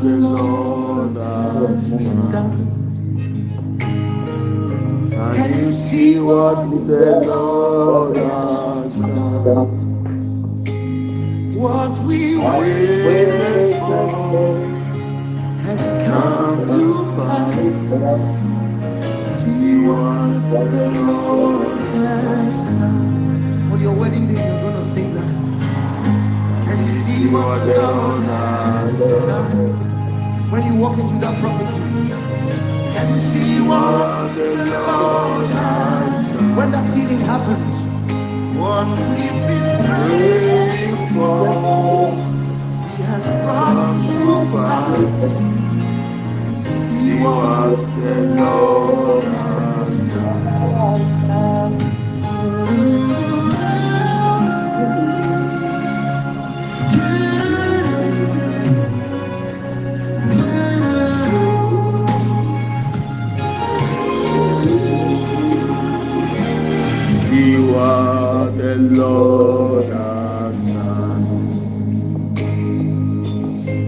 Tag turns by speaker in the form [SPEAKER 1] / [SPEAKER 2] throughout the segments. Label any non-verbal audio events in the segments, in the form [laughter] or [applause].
[SPEAKER 1] the Lord our God. Can you see what the Lord has done? What we waited for has come to pass. See what the Lord has done.
[SPEAKER 2] On your wedding day, you're gonna sing that.
[SPEAKER 1] Can you see what the Lord has done?
[SPEAKER 2] When you walk into that property, can you see what
[SPEAKER 1] the Lord has
[SPEAKER 2] when that healing happens?
[SPEAKER 1] What we've been praying for,
[SPEAKER 2] He has
[SPEAKER 1] comes to pass. See what the Lord has done. Lord has done.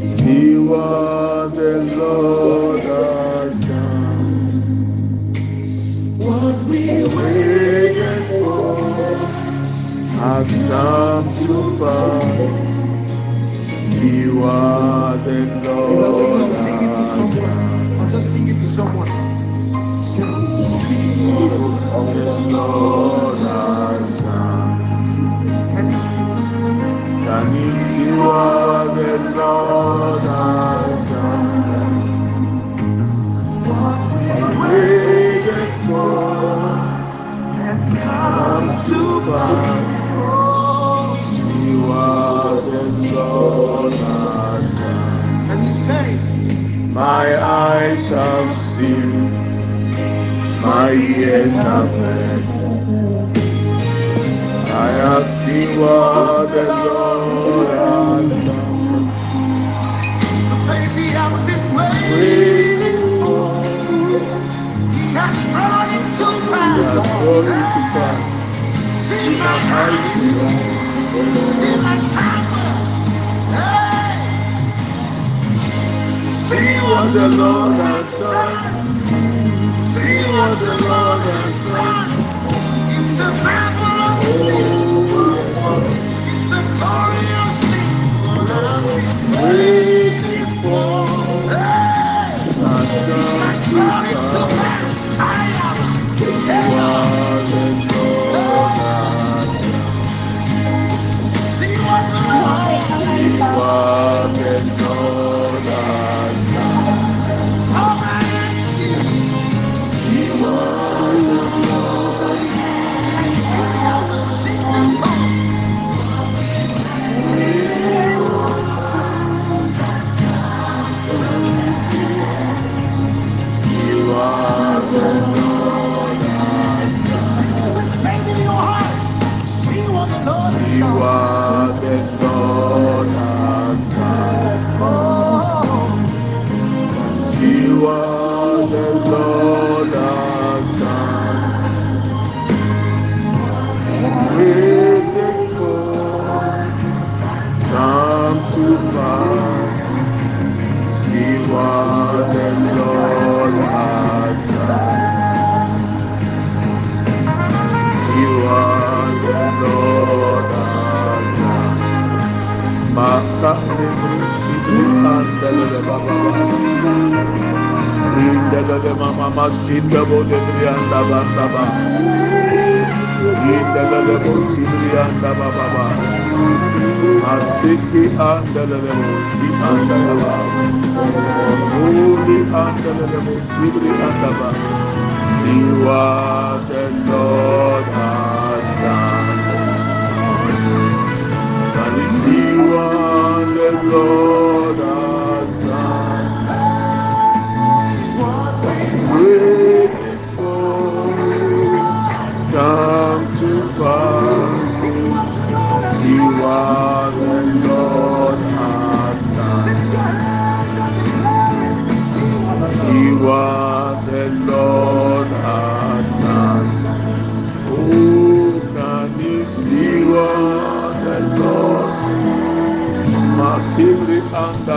[SPEAKER 1] See what the Lord has done. What we waited for has come to pass. See what the
[SPEAKER 2] You know, when
[SPEAKER 1] Lord
[SPEAKER 2] you sing it to
[SPEAKER 1] has
[SPEAKER 2] someone,
[SPEAKER 1] done.
[SPEAKER 2] just sing it to someone. Sing.
[SPEAKER 1] The Lord
[SPEAKER 2] Can you
[SPEAKER 1] the Lord has done? What we waited for has come to pass. See what the Lord has done.
[SPEAKER 2] Can you say?
[SPEAKER 1] My eyes have seen, my ears have heard. I have seen what the Lord
[SPEAKER 2] He has to pass. See
[SPEAKER 1] See see, what the Lord has done. See what the Lord has done.
[SPEAKER 2] it's a marvelous thing. It's a glorious thing. That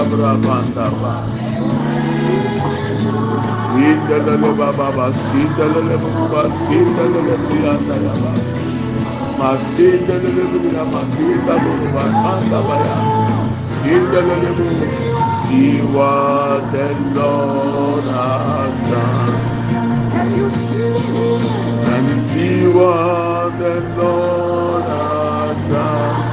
[SPEAKER 1] brabandaba. Indelele baba sindelele baba sindelele brianda yaba. Masindelele brianda makita baba anda baya. Indelele baba. See what the Lord. And see what the Lord has done.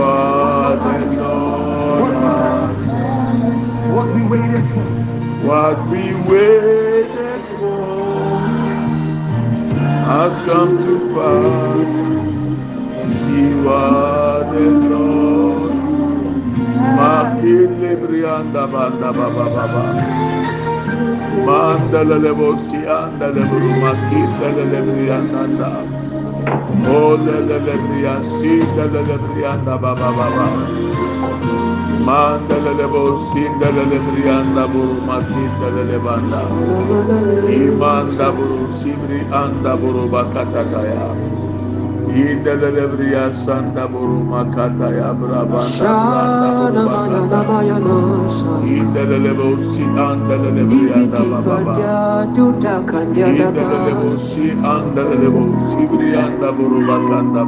[SPEAKER 1] See what the Lord What
[SPEAKER 3] we waited for.
[SPEAKER 1] What we waited for has come to pass. See what the Lord Makile brianda banda baba baba. Mandala levo si anda levo makita levo brianda. Ole levo brianda si levo brianda baba baba. Mandala levo si levo brianda buru makita levo banda. Imanda buru sibri anda buru bakata. Indelelebria sanda buru makata ya brabanda branda buru bakata. Indelelebo si andelelebria da baba. Indelelebo si brianda buru bakanda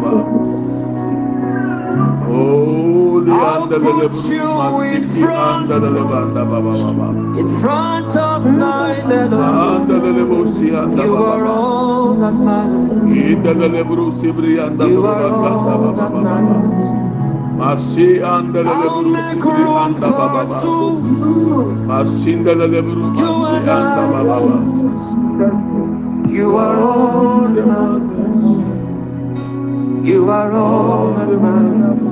[SPEAKER 1] ba. Holy andelelebo masiti andelelebanda baba baba.
[SPEAKER 3] In front of my melody,
[SPEAKER 1] Andelelebo si anda
[SPEAKER 3] you are all that matters.
[SPEAKER 1] Indelelebo si brianda
[SPEAKER 3] You are all that matters.
[SPEAKER 1] Masi andele
[SPEAKER 3] I'll
[SPEAKER 1] lebru
[SPEAKER 3] make
[SPEAKER 1] sibri anda baba baba. Masindele lebru
[SPEAKER 3] You
[SPEAKER 1] anda baba baba.
[SPEAKER 3] you are all that matters. You are all that matters.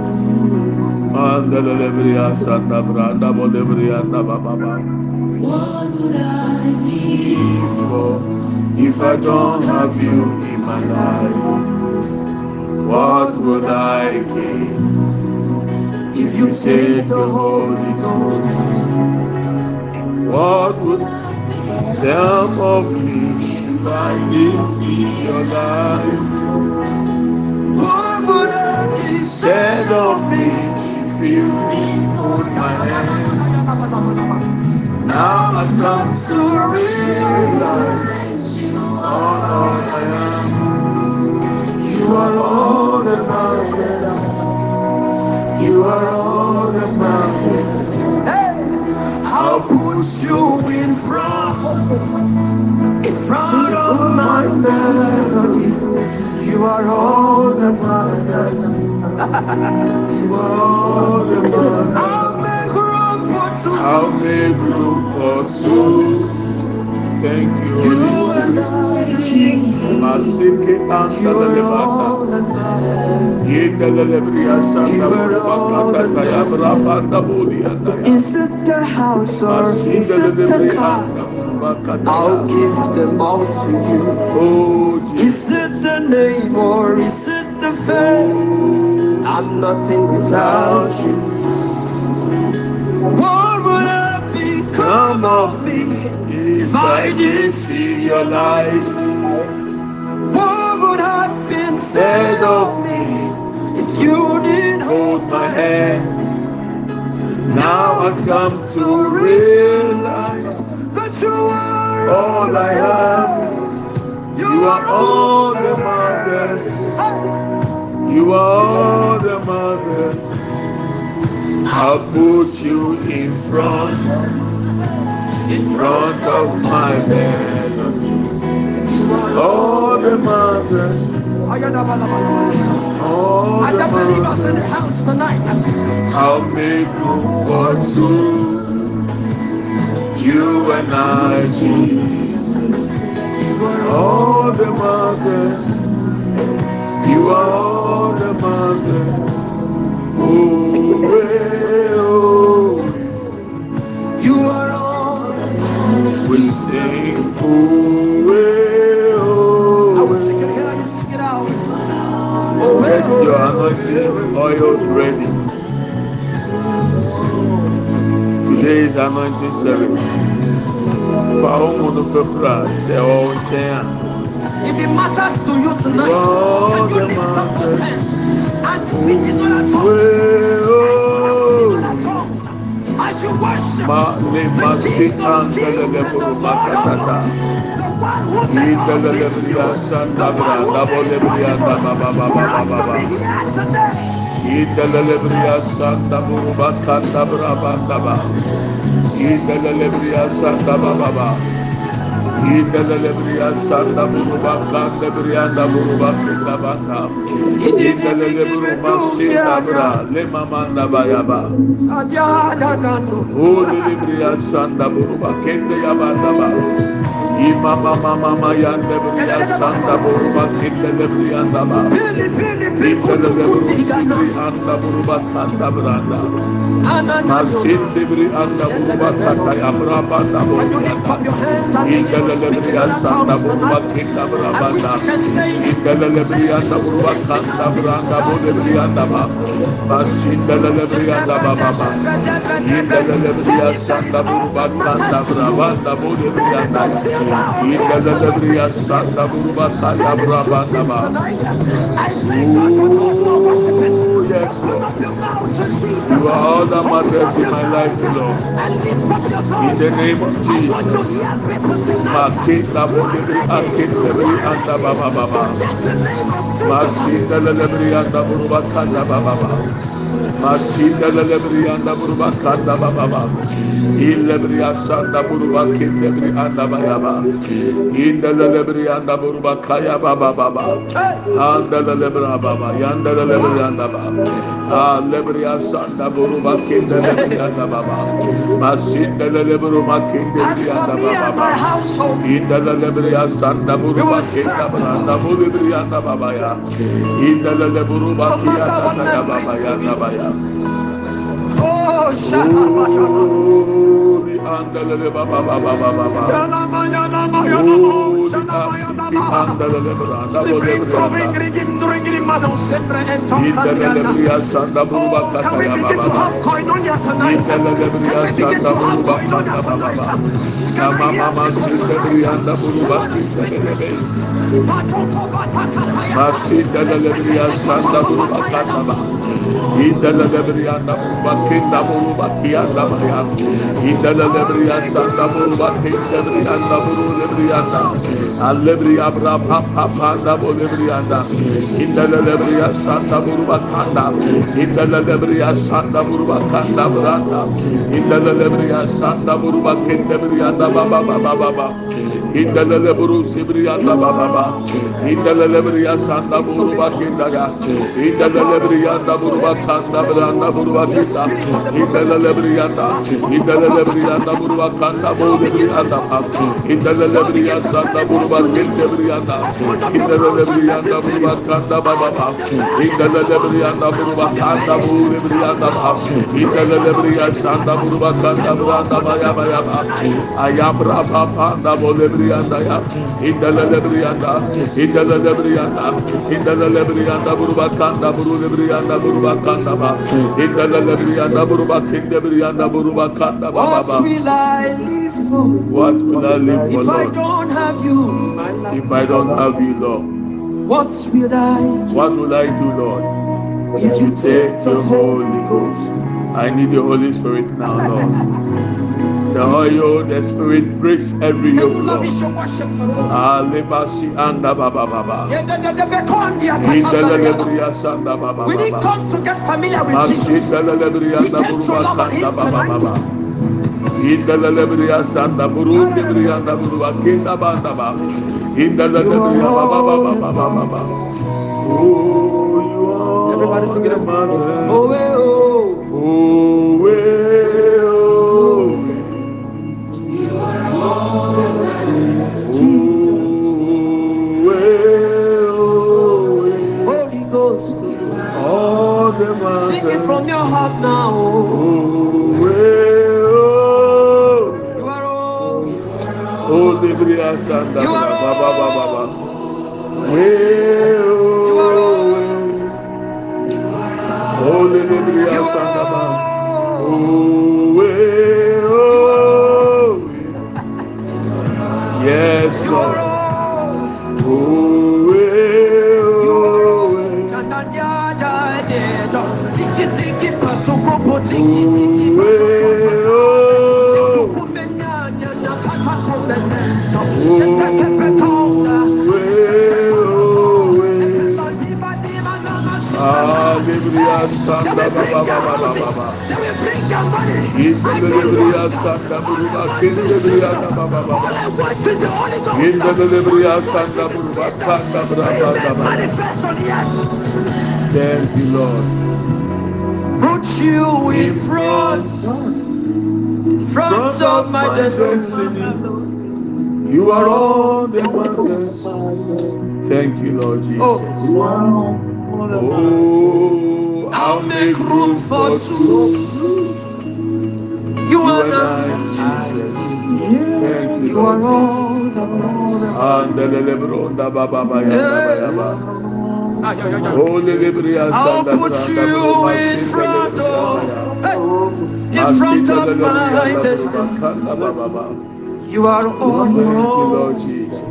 [SPEAKER 1] baba baba.
[SPEAKER 3] matters.
[SPEAKER 1] Andele lebru asanda branda bo lebru anda baba.
[SPEAKER 3] What would I
[SPEAKER 1] For if I don't have you in my life, what would I give? If you say the Holy Ghost, what would some of me if I didn't see your life?
[SPEAKER 3] What would I be
[SPEAKER 1] Said of me you. Now I've come to realize all, all I am. You are all that matters. You are all that matters.
[SPEAKER 3] I'll put you in front, in front of my melody. You are all that matters.
[SPEAKER 1] You are all
[SPEAKER 3] I'll make room for two.
[SPEAKER 1] Thank you,
[SPEAKER 3] You
[SPEAKER 1] Holy
[SPEAKER 3] and
[SPEAKER 1] Spirit.
[SPEAKER 3] I,
[SPEAKER 1] Masike anta
[SPEAKER 3] you are
[SPEAKER 1] lelebata.
[SPEAKER 3] all that matters.
[SPEAKER 1] Yenda lelebria sanda
[SPEAKER 3] You are all
[SPEAKER 1] bakata
[SPEAKER 3] that
[SPEAKER 1] taya brabanda bodi anda ya.
[SPEAKER 3] Is it the house or is it the car? I'll give them all to you.
[SPEAKER 1] Oh.
[SPEAKER 3] Is it the name or is it the oh, fame? I'm nothing without you. Become of me
[SPEAKER 1] If I didn't see your light,
[SPEAKER 3] What would have been said of me if you didn't hold
[SPEAKER 1] my hand. Now I've come to realize
[SPEAKER 3] that you are
[SPEAKER 1] all I have. You are all that matters. You are all the mother. I'll put you in front, in front of my melody. All the mothers. All
[SPEAKER 3] I
[SPEAKER 1] the
[SPEAKER 3] just believe us in the house tonight.
[SPEAKER 1] I'll make room for two. You and I, Jesus. All the mothers. You are all the mothers. Oh, anointing service. Fáwọn ọmọ fẹ́ kúrò ṣe ọ̀ nkyẹn a.
[SPEAKER 3] If it matters to you tonight, can you lift up those hands and speak in other tongues?
[SPEAKER 1] Wee,
[SPEAKER 3] Speak in
[SPEAKER 1] oh.
[SPEAKER 3] As you worship
[SPEAKER 1] Ma le ma
[SPEAKER 3] the King of Kings and the Lord of. Lords, the one who made
[SPEAKER 1] Ida
[SPEAKER 3] all
[SPEAKER 1] le le
[SPEAKER 3] things new,
[SPEAKER 1] bria
[SPEAKER 3] the one who
[SPEAKER 1] da bo
[SPEAKER 3] made
[SPEAKER 1] le
[SPEAKER 3] it
[SPEAKER 1] bria da ba ba ba
[SPEAKER 3] possible for us to be here today.
[SPEAKER 1] Ida le le bria sanda buru ba kanda bra ba da ba. Ida le le bria sanda ba ba ba. Ida le le bria sanda buru ba kanda bria da buru ba kanda ba da. Ida le le buru ma si da bra le ma manda ba ya ba. Holy Libria Sanda Buruba Kende Yabandaba. Imama Mama Mayanda Bria Sanda Buruba Kende Lebriandaba.
[SPEAKER 3] Pili, pili, pili,
[SPEAKER 1] Ita
[SPEAKER 3] kutu,
[SPEAKER 1] Lebru
[SPEAKER 3] kuti, gana.
[SPEAKER 1] Sibri Anda Buruba Kanda Branda.
[SPEAKER 3] Ananado.
[SPEAKER 1] Masindi Bri Anda Buruba Kata Yabrabanda
[SPEAKER 3] Can you lift up your
[SPEAKER 1] Burianda.
[SPEAKER 3] hands and begin
[SPEAKER 1] Ita
[SPEAKER 3] to speak in
[SPEAKER 1] Lebria
[SPEAKER 3] other
[SPEAKER 1] Sanda
[SPEAKER 3] tongues
[SPEAKER 1] Buruba
[SPEAKER 3] tonight?
[SPEAKER 1] Kenda
[SPEAKER 3] I wish
[SPEAKER 1] Brabanda.
[SPEAKER 3] you can say it.
[SPEAKER 1] Ita Lebria Anda Buruba Kanda Branda Burubrianda Ba. Masinda Lebrianda Baba. Indelebria Santa Buruba Kanda Brabanda Budebrianda Indelebria Santa Buruba Kanda Brabanda Ba
[SPEAKER 3] I say God for those who are worshiping.
[SPEAKER 1] Oh yes
[SPEAKER 3] Open
[SPEAKER 1] Lord
[SPEAKER 3] up your mouth to Jesus.
[SPEAKER 1] You are all that matters in my life Lord In the name of Jesus. Makita Anda Baba Baba
[SPEAKER 3] Jesus.
[SPEAKER 1] Anda Baba Baba Masinda la lebri anda burba kanda baba baba. İlebri asanda burba kendebri anda baya baba. İnda la lebri anda burba kaya baba baba. Anda la lebra baba. Yanda la lebri anda baba. Lebria Sanda Buruba Kinda Lebria Anda Baba Masinda Lebruba Kinda
[SPEAKER 3] As for
[SPEAKER 1] Anda
[SPEAKER 3] me and my
[SPEAKER 1] Baba
[SPEAKER 3] household,
[SPEAKER 1] Inda Lebria Sanda Buruba Kinda Branda Bulibria Baba Ya Inda Lebruba
[SPEAKER 3] no
[SPEAKER 1] Kia
[SPEAKER 3] matter what
[SPEAKER 1] Anda
[SPEAKER 3] men
[SPEAKER 1] Baba
[SPEAKER 3] bring to
[SPEAKER 1] Yanda
[SPEAKER 3] me.
[SPEAKER 1] Baya
[SPEAKER 3] Oh.
[SPEAKER 1] Indalele bria sanda buruba kata? Indalele bria sanda buruba kata mama sinde brianda
[SPEAKER 3] You
[SPEAKER 1] buruba
[SPEAKER 3] want to
[SPEAKER 1] kisa
[SPEAKER 3] speak
[SPEAKER 1] belebe.
[SPEAKER 3] mysteries? Patoko batakataya.
[SPEAKER 1] Masindalele bria sanda buruba kata baba. Indalele brianda buruba kinda buruba kianda baya. Indalele bria sanda buruba kinda brianda buruba brianda. Alebria bra pa pa pa da bole brianda. Indalele bria sanda buruba kanda. Indalele bria sanda buruba kanda branda. Indalele bria sanda buruba kinda brianda baba baba baba. Indalele buru sibrianda baba baba. Indalele bria sanda buruba kinda ya. Indalele brianda buruba kanda branda buruba kinda. Indalele brianda. Indalele brianda buruba kanda bole brianda. Indalele bria sanda buruba kinda brianda. Indalele brianda buruba kanda baba baba. Indalele brianda buruba kanda bole brianda baba. Indalele bria sanda buruba kanda branda baya baya baba. Ayabra papa da bole ya. Buru ba.
[SPEAKER 3] What will I live for
[SPEAKER 1] What will I live for,
[SPEAKER 3] if I don't have you my life?
[SPEAKER 1] If I don't have you, Lord,
[SPEAKER 3] What will I do
[SPEAKER 1] what will I do, Lord?
[SPEAKER 3] if you take the Holy? Ghost.
[SPEAKER 1] I need the Holy Spirit now, Lord. The oil, the spirit breaks every yoke.
[SPEAKER 3] Lord,
[SPEAKER 1] Lord.
[SPEAKER 3] we should worship the Lord.
[SPEAKER 1] Alebasi anda baba baba.
[SPEAKER 3] We didn't
[SPEAKER 1] baba.
[SPEAKER 3] come to get familiar with Jesus. We came to love
[SPEAKER 1] kanda
[SPEAKER 3] Him
[SPEAKER 1] baba
[SPEAKER 3] tonight.
[SPEAKER 1] baba. Indele lebriya sanda buru lebriya anda buruba kenda banda ba. Indele lebriya baba baba baba baba. Oh, you are
[SPEAKER 3] Everybody sing it.
[SPEAKER 1] the mountain.
[SPEAKER 3] Oh, eh, oh.
[SPEAKER 1] Oh,
[SPEAKER 3] Sing it from your heart now.
[SPEAKER 1] Oh, eh, oh.
[SPEAKER 3] You are all.
[SPEAKER 1] Oh, Libria Santa
[SPEAKER 3] You are
[SPEAKER 1] Baba
[SPEAKER 3] all.
[SPEAKER 1] Baba Baba. Way,
[SPEAKER 3] You are
[SPEAKER 1] oh,
[SPEAKER 3] all.
[SPEAKER 1] way. Oh, Libria Santa
[SPEAKER 3] are
[SPEAKER 1] Baba.
[SPEAKER 3] all.
[SPEAKER 1] Oh, way, oh. [laughs] Yes,
[SPEAKER 3] You
[SPEAKER 1] Thank you, Lord.
[SPEAKER 3] Put you in front, front of my destiny.
[SPEAKER 1] You are on the mountains. Thank you, Lord oh. Jesus.
[SPEAKER 3] Oh,
[SPEAKER 1] Oh,
[SPEAKER 3] I'll make room for two. You
[SPEAKER 1] You
[SPEAKER 3] are
[SPEAKER 1] and I,
[SPEAKER 3] not.
[SPEAKER 1] Jesus. Thank you,
[SPEAKER 3] You are
[SPEAKER 1] Lord.
[SPEAKER 3] all.
[SPEAKER 1] And the Lebronda Baba Baba Baba.
[SPEAKER 3] Ah, yeah, yeah, yeah.
[SPEAKER 1] Oh, Libria
[SPEAKER 3] I'll
[SPEAKER 1] Santa
[SPEAKER 3] put
[SPEAKER 1] Branda
[SPEAKER 3] you
[SPEAKER 1] Bruma,
[SPEAKER 3] in
[SPEAKER 1] Sinda
[SPEAKER 3] front
[SPEAKER 1] Libria
[SPEAKER 3] of,
[SPEAKER 1] Baba.
[SPEAKER 3] hey, in front
[SPEAKER 1] Masinda
[SPEAKER 3] of my
[SPEAKER 1] Libria
[SPEAKER 3] destiny.
[SPEAKER 1] Baba, Kanda Baba.
[SPEAKER 3] You are all.
[SPEAKER 1] Thank you, Lord Jesus.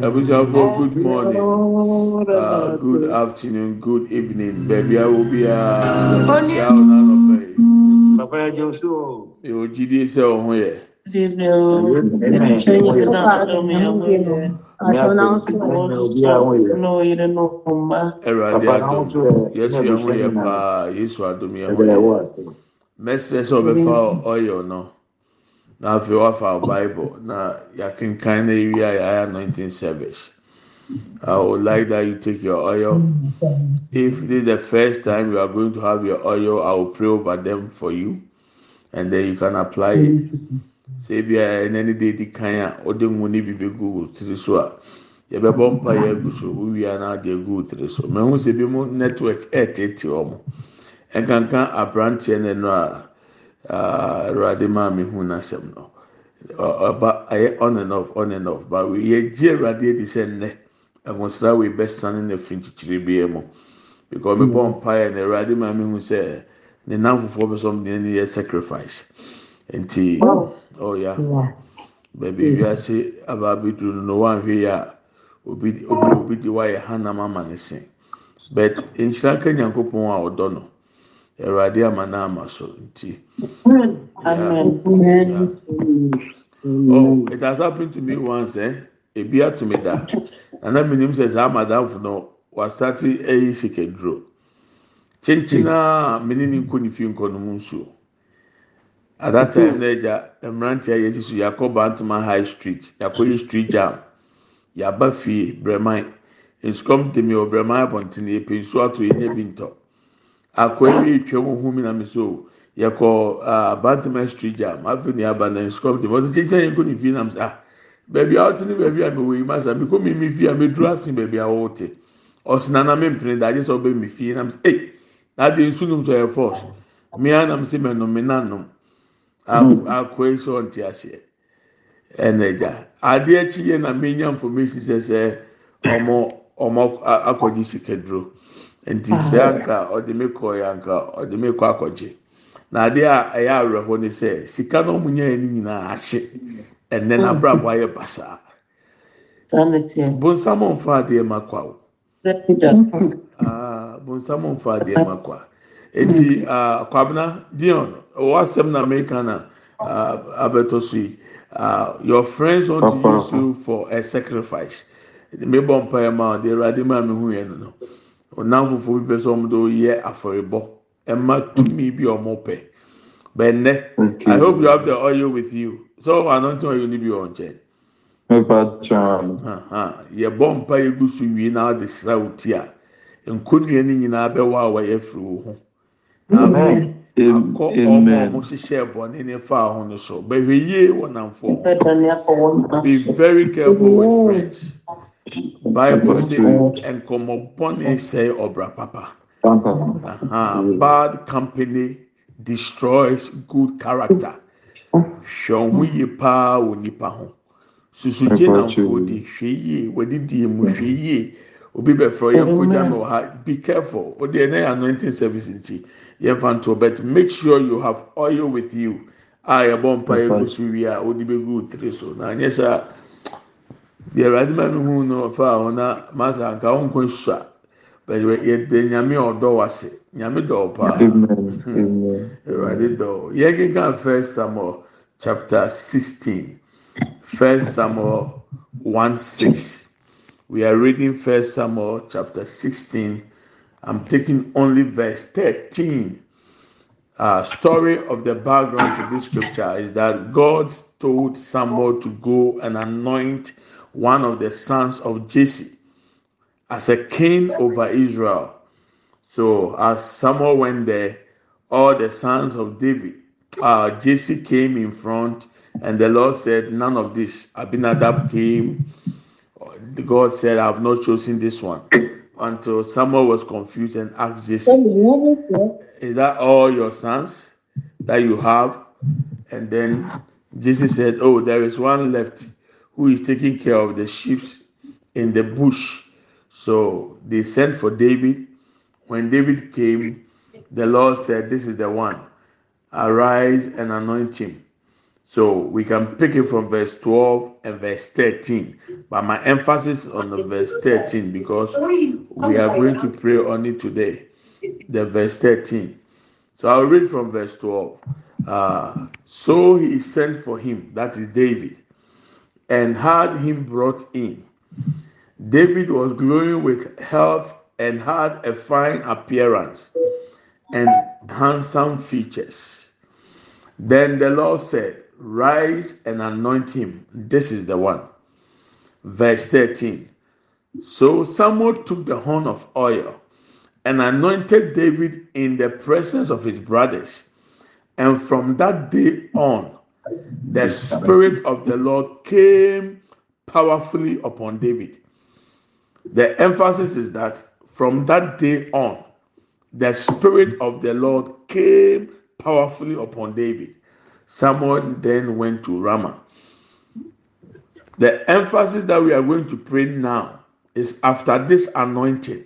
[SPEAKER 1] Abuja good morning, uh, good afternoon, good evening. Baby, I will be a child and obey.
[SPEAKER 4] Papa ẹjọ sí o.
[SPEAKER 1] You will GD say, Oh, yeah. Eradi Adom. Yes, we are here, pa. Yes, we are doing here. Mestre sɛ ɔbɛfa oil no na afei wafa bible na yɛakenkan na ewie a yɛayɛ anointing service i would like that you take your oil if this is the first time you are going to have your oil i will pray over them for you and then you can apply it sɛ ebi a ɛnɛ ne de di kan a ɔde ngu ne bi bɛgu tiri so a yɛbɛbɔ mpa yɛ agu so wowia na ade agu wo tiri so. Mɛ sɛ bi mu network ɛɛtete wɔn nkankan aberanteɛ no no a awurade maa mi hu n'asɛm no. Ɔba ɛyɛ on and off on and off. But yɛgye awurade adi sɛ nnɛ ɛhosra wei bɛsane na fi nkyekyere bi mu because mi bɔ mpaeɛ na awurade maa mi hu sɛ ne nan fofoɔ bɛ sɔ ɔmo de ne yɛ sacrifice. Nti ɔya baabi wiase aba abɛduru no no wanhwɛ yɛ a obi obi obi di wayɛ hanam ama ne se but nhyira nka nyankopɔn a ɔdɔ no awurade ama na ama so nti. Oh, it has happened to me once, eh? Ebi ato me da. [laughs] Nana minim sɛ saa madamfo no wasate ɛyi sikaduro. Kyenkyen a mene ne nkɔ ne fie nkɔ no mu nsuo. At that time na agya mmeranteɛ a yɛsi so yakɔ Bantama High Street yakɔ yi street jam yaba fie Brɛman nsukɔm temi wɔ Brɛman abɔnten epe nsuo ato yɛ nye bi ntɔ. Akɔ ewi etwa mu hu mi na mi so yɛkɔ Bantama Street jam afei ne aba na nsukɔm temi wɔsi kyenkyen yɛn kɔ ne fie nam sɛ ah a ɔte ne baabi a mi wɔ yi ma sa mi kɔ mi mi fie a mi duro ase baabi a wɔte ɔsena na mi mpene da agye sɛ ɔbɛ mi fie nam sɛ ee na ade nsu nom so yɛ force mmea nam sɛ mɛ nom mi na nom akɔ yi sɛ ɔnte aseɛ ɛna gya adeɛ akyi yɛ na mi nya information sɛ sɛ ɔmo ɔmo akɔgye sika duro nti sɛ anka ɔde mi kɔ yɛ anka ɔde mi kɔ akɔgye na adeɛ a ɛyɛ awerɛhɔ ne sɛ sika na ɔmo nya yɛ ne nyinaa ahye ɛnɛ n'abrabɔ ayɛ basaa bonsam ɔnfa adeɛ ma kwa o. Aa bonsam ɔnfa adeɛ ma kwa. Eti aa kwabena dion. Ɔwɔ asɛm na meka na uh, abɛtɔ so yi. Uh, your friends want to
[SPEAKER 5] Papa.
[SPEAKER 1] use you for a sacrifice. Mebɔ mpa yɛ ma ɔde awurade maa mi hu yɛ no no. Ɔnam fufuo bi pɛ sɛ ɔmo de yɛ afɔrebɔ ɛma tumi bi a ɔmo pɛ bɛnɛ
[SPEAKER 5] Okay.
[SPEAKER 1] i hope you have the oil with you. So anointing oil ni bi wɔ nkyɛn.
[SPEAKER 5] Mepa John.
[SPEAKER 1] yɛbɔ mpa yɛ gu so wie na ɔde sra wo ti a. Nkonnua no nyinaa bɛwɔ a wɔyɛ firi wo ho. Na afei
[SPEAKER 5] Am-
[SPEAKER 1] akɔ ɔmo ɔmo hyehyɛ bɔne ne fa ho no so. Bɛhwɛ yie wɔ namfo be very careful with friends. Bible say nkɔmɔ bɔne ɔbra papa. Uh-huh. bad company destroys good character. Hwɛ ɔmo yie paa wɔ nipa ho. Susu gye namfo de hwɛ yie. Wɔde die mu hwɛ yie. Obi bɛfrɛ yɛn kogya no wɔ ha. Be careful. O deɛ ne yɛ anointing service nti. Yɛn fa nto but make sure you have oil with you. A yɛbɔ mpa yɛ gu so wie a o de bɛ gu o tiri so na nyɛ sɛ deɛ ɛwurade ma mi hu no ɔfa ho na masa nka ho nkɔ sua bɛyɛ yɛde nyame a ɔdɔ wase. Nyame dɔ paa.
[SPEAKER 5] Amen. Hmm. Amen.
[SPEAKER 1] Awurade dɔ yɛn kenkan first samuel chapter sixteen. First samuel one six. We are reading first samuel chapter sixteen i'm taking only verse thirteen uh, story of the background to this scripture is that god told samuel to go and anoint one of the sons of jesse as a king over israel so as Samuel went there, all the sons of David, uh, Jesse came in front, and the Lord said, None of this. Abinadab came. God said, I have not chosen this one. Until Samuel was confused and asked Jesse, Is that all your sons that you have? And then Jesse said, Oh, there is one left who is taking care of the sheep in the bush. So they sent for David when David came, the Lord said, This is the one. Arise and anoint him. So we can pick it from verse 12 and verse 13. But my emphasis on the verse 13 because we are going to pray on it today. The verse 13. So I'll read from verse 12. Uh, so he sent for him, that is David, and had him brought in. David was glowing with health and had a fine appearance and handsome features. Then the Lord said, Rise and anoint him. This is the one. Verse 13. So Samuel took the horn of oil and anointed David in the presence of his brothers. And from that day on, the Spirit of the Lord came powerfully upon David. The emphasis is that from that day on, the Spirit of the Lord came powerfully upon David. Samuel then went to Ramah. The emphasis that we are going to pray now is after this anointing,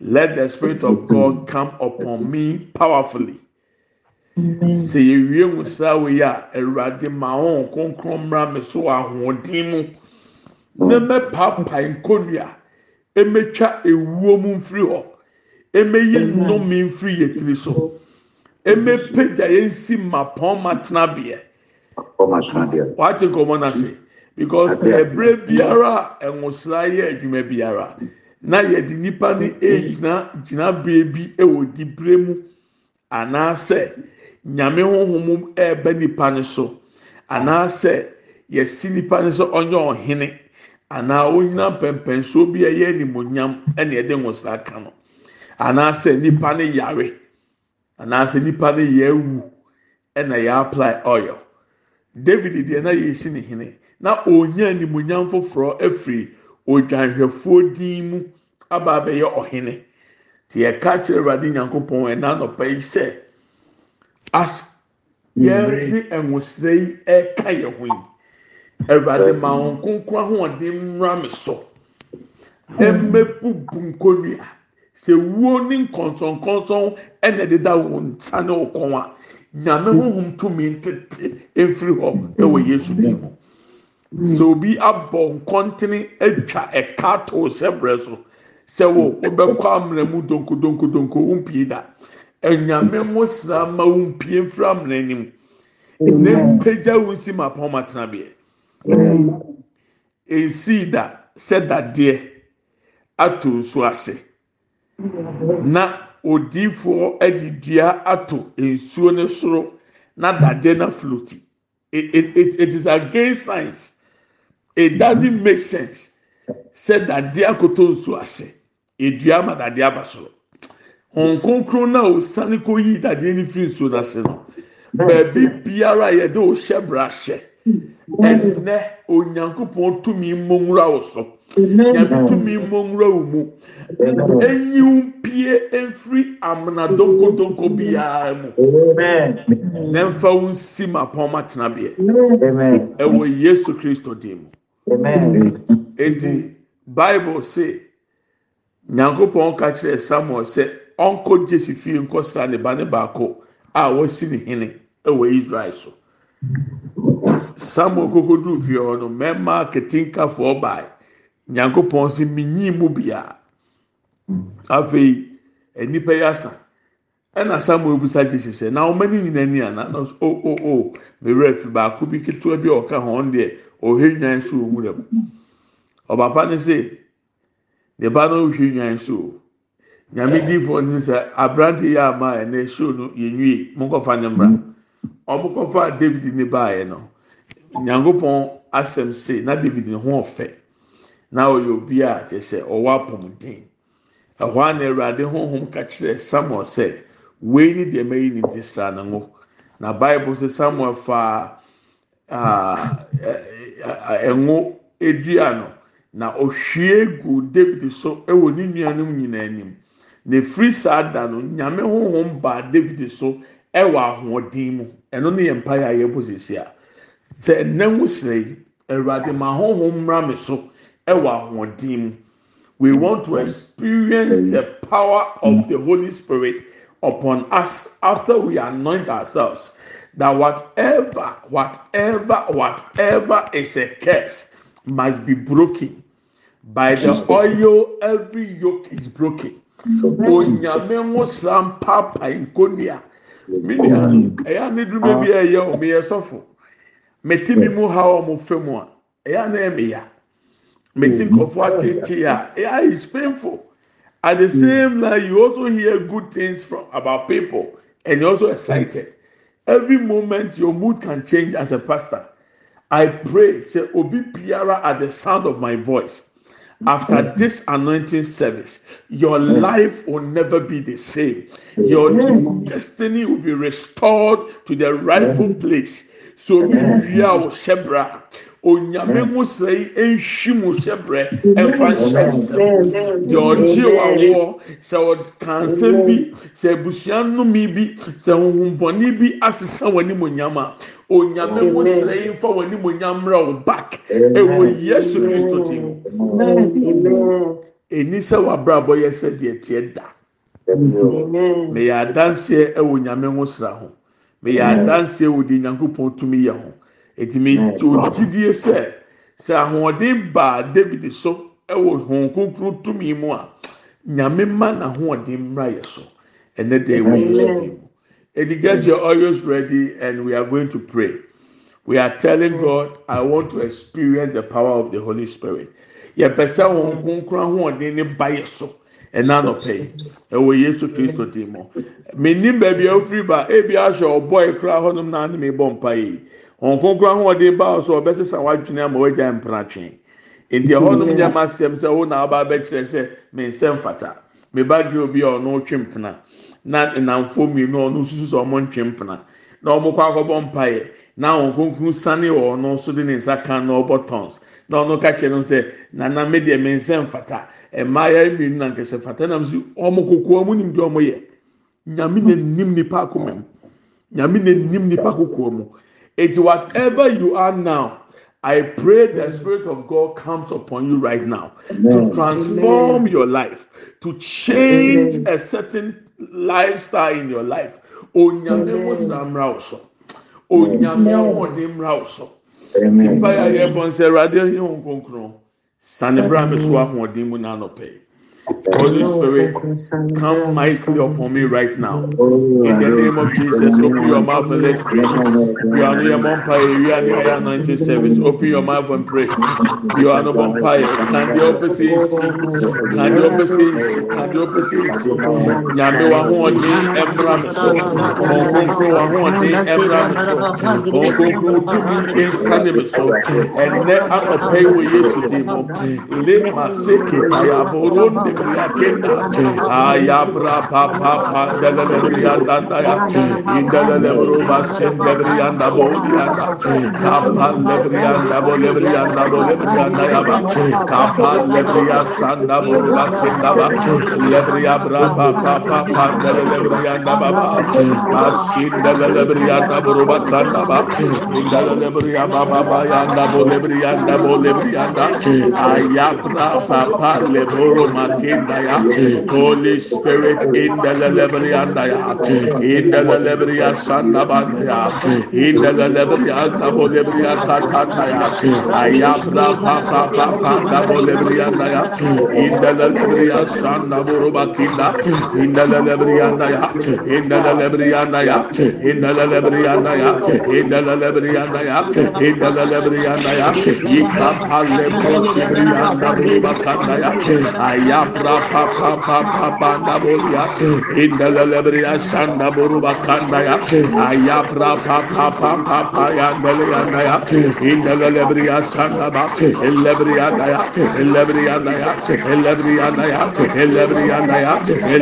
[SPEAKER 1] let the Spirit of God come upon me powerfully. sɛ yɛwie saa oh, wei a awurade ma oh, wɔn kronkron mmra me so ahoɔden mu. Na mɛpaapae nkonnua emetwa ewuo mu mfiri hɔ. Emeyi nnome mfiri yɛ tiri so emepagya yɛn si mmapɔn ma tenabeɛ. Wate nkɔmɔ n'ase because ɛbrɛ biara ɛnwosra yɛ adwuma biara. Na yɛde nipa ne egyina gyinabea bi ɛwɔ dibere mu anaasɛ nyame honhom ɛɛbɛ nipa ne so. Anaasɛ yɛsi nipa ne so ɔnyɛ ɔhene anaa onyina mpɛmpɛnsoɔ bi a ɛyɛ animonyam ɛna yɛde nwosra ka no. Anaasɛ nipa ne yare. Anaasɛ nipa ne yɛ awu ɛna yɛ apply oil. David deɛ na yɛsi ne hene. Na onya animonyam foforɔ afiri odwanhwɛfoɔ din mu aba abɛyɛ ɔhene. Te yɛka kyerɛ awurade nyankopɔn ɛna nɔpa yi sɛ as yɛde nwosra yi ɛka yɛ ho yi. Awurade ma wɔn nkonkron ahoɔden mmra so. Ɛmɛbubu nkonnua. Sɛ wuo ne nkɔnsɔnkɔnsɔn ɛna ɛdeda wɔn nsa ne wɔn kɔn a nyame honhom tumi ntete efiri hɔ ɛwɔ yesu dim mu sɛ obi abɔ nkɔntene atwa ɛka to sɛbrɛ so. Sɛ wo wobɛkɔ amena mu donkodonkodonko wompie da ɛnyame mo sra ma wompie mfiri amena anim na mpagya wo nsi ma pɔn ma tena beɛ nsii da sɛ dadeɛ ato nsu ase na odiifoɔ de dua ato nsuo no soro na dadeɛ na floati it, it, it, it is against science. It doesn't make sense. Sɛ dadeɛ akoto nsu ase edua ama dadeɛ aba soro. Hɔn kronkron na osane kɔ yi dadeɛ no firi nsuo n'ase no baabi biara yɛde ohyɛ bra hyɛ ɛnɛ onyankopɔn tumi mmɔnwura wɔ so. Nyame tumi mmɔnwura wɔ mu. Enyiw pie efiri amena donkodonko biara mu. Na nfa wo nsi ma pɔn ma tena beɛ ɛwɔ yesu kristo dim mu. Eti bible say nyankopɔn ka kyerɛ samuel sɛ ɔnkɔ jesi fie nkɔsra ne ba ne baako a wɔsi ne hene ɛwɔ israel so. Samuel kokoduru fie hɔ no mmarima ketenkafoɔ baa nyankopɔn sɛ minyi mu bia afei nipa yi asa ɛna samuel bisa jesi sɛ na wɔn ani nyina ni ana na o o o mewura fi baako bi ketewa bi a ɔka hɔn deɛ ɔhwɛ nwan so wɔ nwura mu ɔbapa ne se ne ba no hwɛ nwan so o nyame diifoɔ ne sɛ aberante yi ama ɛnɛ show no yɛnwie mo nkɔfa ne mmra ɔmo kɔfa david ne baayɛ no nyankopɔn asɛm se na david ne ho ɔfɛ. Na ɔyɛ obi a kyɛ sɛ ɔwɔ apɔmuden. Ɛhɔ a na awurade honhom ka kyerɛ samuel sɛ wei ne deɛ mɛyi ne ti sra ne ngo. Na bible sɛ samuel fa ɛngo edua no na ohwie gu david so ɛwɔ ne nuanom nyinaa anim. Na efiri saa da no nyame honhom baa david so ɛwɔ ahoɔden mu. Ɛno ne yɛ mpaeɛ a yɛbɔ sisi a sɛ ɛnɛ ho sere yi awurade ma honhom mmra me so ɛwɔ ahoɔden mu. We want to experience the power of the holy spirit upon us after we anoint ourselves that whatever whatever whatever is a curse must be broken. By the oil every yoke is broken. Onyame ho sra mpaapa nkonua minia ɛyɛ ne duma bi a ɛyɛ meyɛ sɔfo meti mi mu ha ɔmo fɛ mu a ɛyɛ ne yɛ meya meti mm-hmm. nkɔfo atete a oh, ɛyɛ is painful. At the mm-hmm. same time you also hear good things from about people and you're also excited. Every moment your mood can change as a pastor. I pray say obi biara at the sound of my voice after mm-hmm. this anointing service, your life will never be the same. Your destiny will be restored to the rightful place. sɛ obi wie a onyame ho sɛe nhwi mu hyɛbrɛ ɛmfa nhyɛ wo nsɛm deɛ ɔgyee wawoɔ sɛ ɔka nsɛm bi sɛ abusua nnome bi sɛ honhombɔne bi asesa w'animonyam a onyame ho sɛe mfa w'animonyam mmerɛ wo back ɛwɔ yesu kristo ti mu. Ɛni sɛ w'abrabɔ yɛ sɛdeɛ teɛ da. Meyɛ adanseɛ ɛwɔ nyame ho sra ho. Meyɛ adanseɛ wɔ deɛ nyankopɔn tumi yɛ ho. Ètùmí ògyidie sɛ sɛ ahoɔden baa david so ɛwɔ hɔn kunkun tumi mu a nyame ma n'ahoɔden mmra yɛ so. Ɛnɛ de ɛwɔ yesu di mu. Edi get your oils ready? And we are going to pray. We are telling god i want to experience the power of the holy spirit. Yɛpɛ sɛ hɔn kunkun ahoɔden ne ba yɛ so ɛna nɔpɛ yi ɛwɔ yesu kristo di mu menim baabi a ofiri ba ebi ahyɛ ɔbɔ ekura hɔnom na anum ebɔ mpa yi wɔn konkro ahoɔden ba so ɔbɛsesa wadwene ama wagya mpenatwe nti ɛhɔnom nyɛma asɛm sɛ wo na ɔba abɛkyerɛ sɛ me nsɛm fata me ba gye obi a ɔno twe mpena na nnamfo mmienu ɔno nso sɛ ɔmo ntwe mpena na ɔmo kɔ akɔbɔ mpaeɛ na wɔn konkro sane wɔ ɔno so de ne nsa kan na ɔbɔ tɔns na ɔno ka kyerɛ no sɛ nana me deɛ me nsɛm fata mmaaya mmienu na nkɛsɛ fata nam so ɔmo kokoa mu nim deɛ ɔmo yɛ. Nyame na nim nipa akoma mu. Nyame na nim nipa kokoa mu. It whatever you are now, I pray the Spirit of God comes upon you right now to transform your life, to change a certain lifestyle in your life. Onyame wo samra oso. Onyame ahode mra tí n bá yà yẹ bọ̀ bon, nsẹ̀ ẹ̀rọ adé yẹn wọn kọ̀ọ̀kan sani bra mi so ahoɔden mu n'anɔpɛ Holy Spirit, come mightily upon me right now. In the name of Jesus, open your mouth and let's pray. You are near Mompire, you are near anointing service. Open your mouth and pray. You are no Mompire. Can the opposite see? Can the opposite see? Can the opposite see? Nyame wa ho ɔde ɛmra mi so. Ɔnkonkron wa ho ɔde ɛmra mi so. Ɔnkonkron tumi nsane mi so. Yi wɔ Yesu di mu. Le ma se ketaya boro ndebiri akenda. Ayabra pa pa pa ndelele biri andanda ya. Indelele bro ba sen debiri anda bo anda. Kapa lebiri anda bo lebiri anda bo lebiri anda ya ba. Kapa lebiri asanda bo ba kenda ba. Lebiri abra pa pa pa pa ndelele biri anda ba ba. Asin ndelele biri anda bo ba kanda ba. Indelele biri aba ba ba ya anda bo lebiri anda bo lebiri anda. Ayabra pa pa leboro makenda ya. Holy Spirit in the lebrianda ya. In the lebria sanda banda ya. In the lebria anda bo lebria katata ya. Ayabra pa pa pa pa anda bo lebrianda ya. In the lebria sanda bo robakinda. In the lebrianda ya. In the lebrianda ya. In the lebrianda ya. In the lebrianda ya. In the lebrianda ya. Ikapa lebro sibrianda bo robakanda ya. Ayabra pa pa pa pa pa anda bolia. In the lebria sanda bo robakanda ya. Ayabra pa pa pa pa pa ya ndele anda ya. In the lebria sanda ba. Lebria anda ya. Lebria anda ya. Lebria anda ya. Lebria anda ya.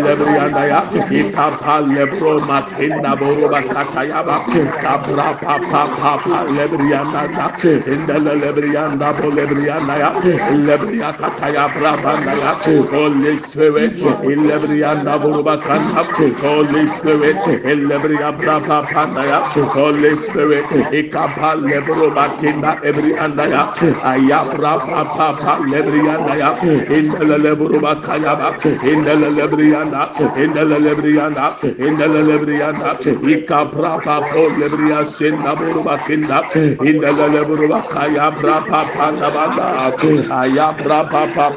[SPEAKER 1] Lebria anda ya. Ikapa lebro makinda bo robakata ya ba. Kabra pa pa pa pa lebria anda ya. In the lebria anda bo lebria anda ya. Lebria kata ya brabanda ya. Holy Spirit, Ilebrianda Burubakanda, Holy Spirit, Ilebria Braba Pandaya, Holy Spirit, Ikapa Lebrubakinda, every andaya, Ayabra Papa Lebriandaya, in the Leburubakayaba, in the Lebrianda, in the Lebrianda, in the Lebrianda, Ikapra Papa Lebria Sinda Burubakinda, in the Leburubakaya Brapa Pandabanda, Ayabra Papa